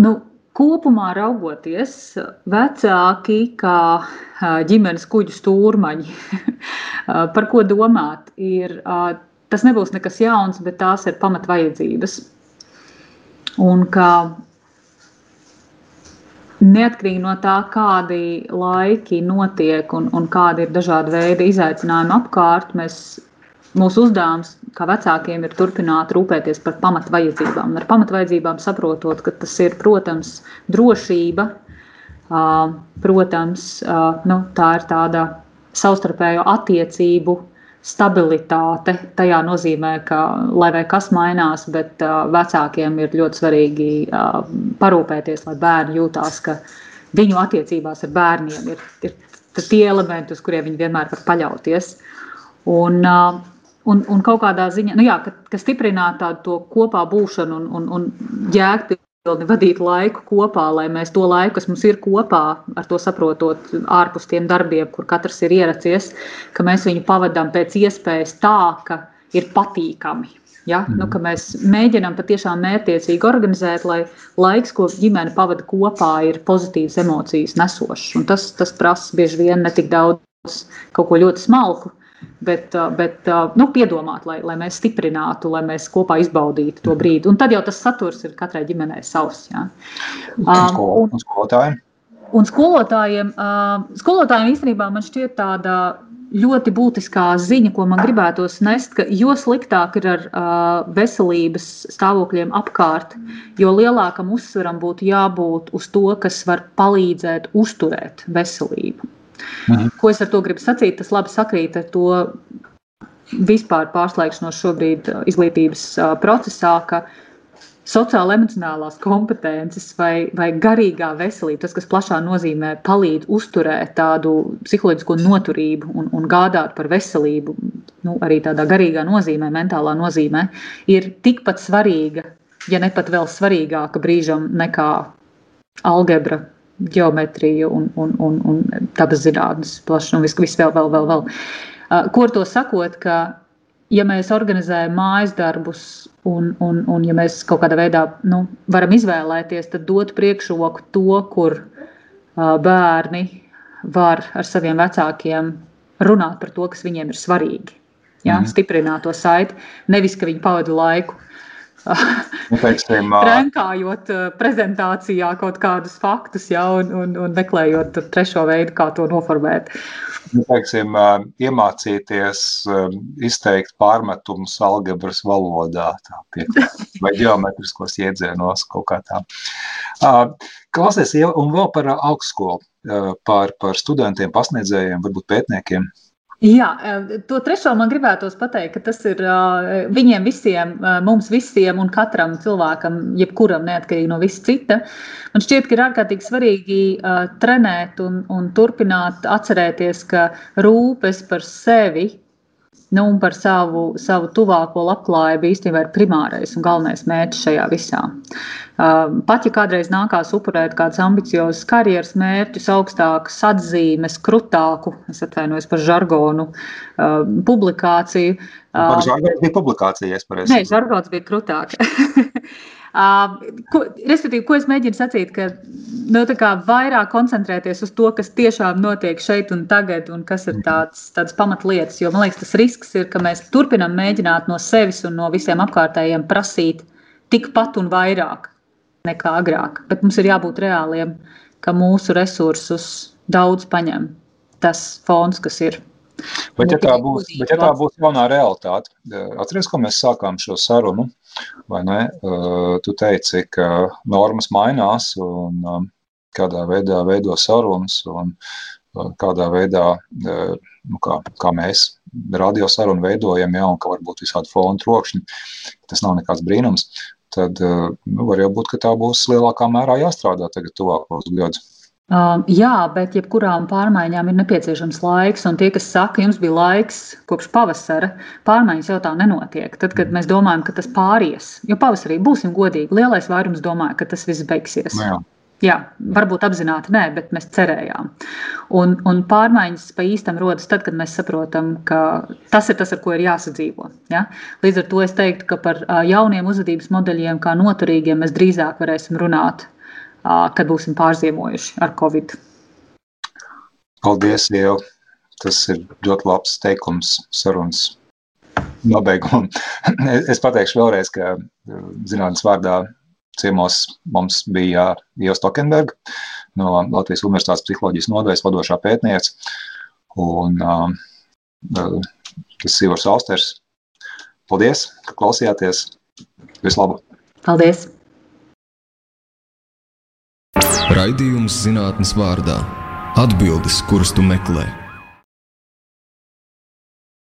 nu, kopumā raugoties, vecāki kā ģimenes kuģu stūrmaņi, par ko domāt, ir, tas nebūs nekas jauns, bet tās ir pamatvajadzības. Un kā Neatkarīgi no tā, kādi laiki notiek un, un kādi ir dažādi veidi izaicinājumi apkārt, mēs, mūsu uzdevums kā vecākiem ir turpināt rūpēties par pamatvajadzībām. Ar pamatvajadzībām saprotot, ka tas ir, protams, drošība, protams, nu, tā ir tāda savstarpējo attiecību stabilitāte. Tajā nozīmē, ka lai vai kas mainās, bet uh, vecākiem ir ļoti svarīgi uh, parūpēties, lai bērni jūtās, ka viņu attiecībās ar bērniem ir, ir tie elementi, uz kuriem viņi vienmēr var paļauties. Un, uh, un, un kaut kādā ziņā, nu jā, ka, ka stiprināt tādu kopā būšanu un, un, un jēgpilnu vadīt laiku kopā, lai mēs to laiku, kas mums ir kopā, ar to saprotot, ārpus tiem darbiem, kur katrs ir ieracies, ka mēs viņu pavadām pēc iespējas tā, ka ir patīkami. Ja? Mm. Nu, mēs mēģinām patiešām mērķiecīgi organizēt, lai laiks, ko ģimene pavada kopā, ir pozitīvas emocijas nesošs. Un tas, tas prasa bieži vien ne tik daudz kaut ko ļoti smalku, bet, uh, bet uh, nu, piedomāt, lai, lai mēs stiprinātu, lai mēs kopā izbaudītu to brīdi. Un tad jau tas saturs ir katrai ģimenei savs. Ja. Um, un, skolotājiem? Un skolotājiem, uh, skolotājiem īstenībā man šķiet tāda ļoti būtiskā ziņa, ko man gribētos nest, ka jo sliktāk ir ar uh, veselības stāvokļiem apkārt, jo lielākam uzsvaram būtu jābūt uz to, kas var palīdzēt uzturēt veselību. Mhm. Ko es ar to gribu sacīt? Tas labi sakrīt ar to vispār pārslēgšanos šobrīd uh, izglītības uh, procesā, ka sociāla emocionālās kompetences vai, vai garīgā veselība, tas, kas plašā nozīmē, palīdz uzturēt tādu psiholoģisko noturību un, un gādāt par veselību, nu, arī tādā garīgā nozīmē, mentālā nozīmē, ir tikpat svarīga, ja ne pat vēl svarīgāka brīžam nekā algebra, geometriju un, un, un, un dabas zinātnes plaši, un viss vis vēl, vēl, vēl, vēl. Uh, ko ar to sakot, ka ja mēs organizējam mājas darbus un, un, un ja mēs kaut kādā veidā nu, varam izvēlēties, tad dot priekšroku to, kur uh, bērni var ar saviem vecākiem runāt par to, kas viņiem ir svarīgi. Ja? Mm. Stiprināt to saiti. Nevis, ka viņi pavada laiku nu, teiksim, Trenkājot prezentācijā kaut kādus faktus, ja, un, un, un meklējot trešo veidu, kā to noformēt. Nu, teiksim, iemācīties izteikt pārmetumus algebras valodā, pie, vai geometriskos iedzienos kaut kā tā. Klausies, un vēl par augstskolu, par, par studentiem, pasniedzējiem, varbūt pētniekiem. Jā, to trešo man gribētos pateikt, ka tas ir viņiem visiem, mums visiem un katram cilvēkam, jebkuram, neatkarīgi no visa cita. Man šķiet, ka ir ārkārtīgi svarīgi trenēt un, un turpināt atcerēties, ka rūpes par sevi Nu, un par savu, savu tuvāko labklājību īstenībā ir primārais un galvenais mērķis šajā visā. Pat ja kādreiz nākās upurēt kādus ambiciozus karjeras mērķus, augstākas atzīmes, krutāku, es atvainojos par žargonu, publikāciju. Par žargonu bija publikācija, es pareizi. Nē, žargons bija krutāk. Ko, respektīvi, ko es mēģinu sacīt, ka nu, vairāk koncentrēties uz to, kas tiešām notiek šeit un tagad, un kas ir tāds, tāds pamatlietas. Jo man liekas, tas risks ir, ka mēs turpinām mēģināt no sevis un no visiem apkārtējiem prasīt tikpat un vairāk nekā agrāk. Bet mums ir jābūt reāliem, ka mūsu resursus daudz paņem tas fons, kas ir. Bet, ja tā būs, bet, ja tā būs jaunā realitāte, atcerieties, ko mēs sākām šo sarunu, vai ne? Tu teici, ka normas mainās un kādā veidā veido sarunas un kādā veidā, nu, kā, kā mēs radio sarunu veidojam, ja, un ka varbūt visādi fonu trokšņi, tas nav nekāds brīnums, tad nu, var jau būt, ka tā būs lielākā mērā jāstrādā tagad tuvākos gadus. Uh, jā, bet jebkurām pārmaiņām ir nepieciešams laiks. Un tie, kas saka, jums bija laiks kopš pavasara, pārmaiņas jau tā nenotiek. Tad, kad mēs domājam, ka tas pāries, jo pavasarī būsim godīgi, lielais vairums domāja, ka tas viss beigsies. Nu jā. Jā, varbūt apzināti nē, bet mēs cerējām. Un, un pārmaiņas pa īstam rodas tad, kad mēs saprotam, ka tas ir tas, ar ko ir jāsadzīvo. Ja? Līdz ar to es teiktu, ka par jauniem uzvedības modeļiem, kā noturīgiem, mēs drīzāk varēsim runāt kad būsim pārziemojuši ar Covid. Paldies, Ieva! Tas ir ļoti labs teikums sarunas nobeigumam. Es pateikšu vēlreiz, ka zinātnes vārdā ciemos mums bija Ieva Stokenberga no Latvijas Universitātes psiholoģijas nodaļas vadošā pētniece. Un uh, tas ir Ivars Austers. Paldies, ka klausījāties. Vislabāk! Paldies! Raidījums zinātnes vārdā - atbildes, kuras tu meklē.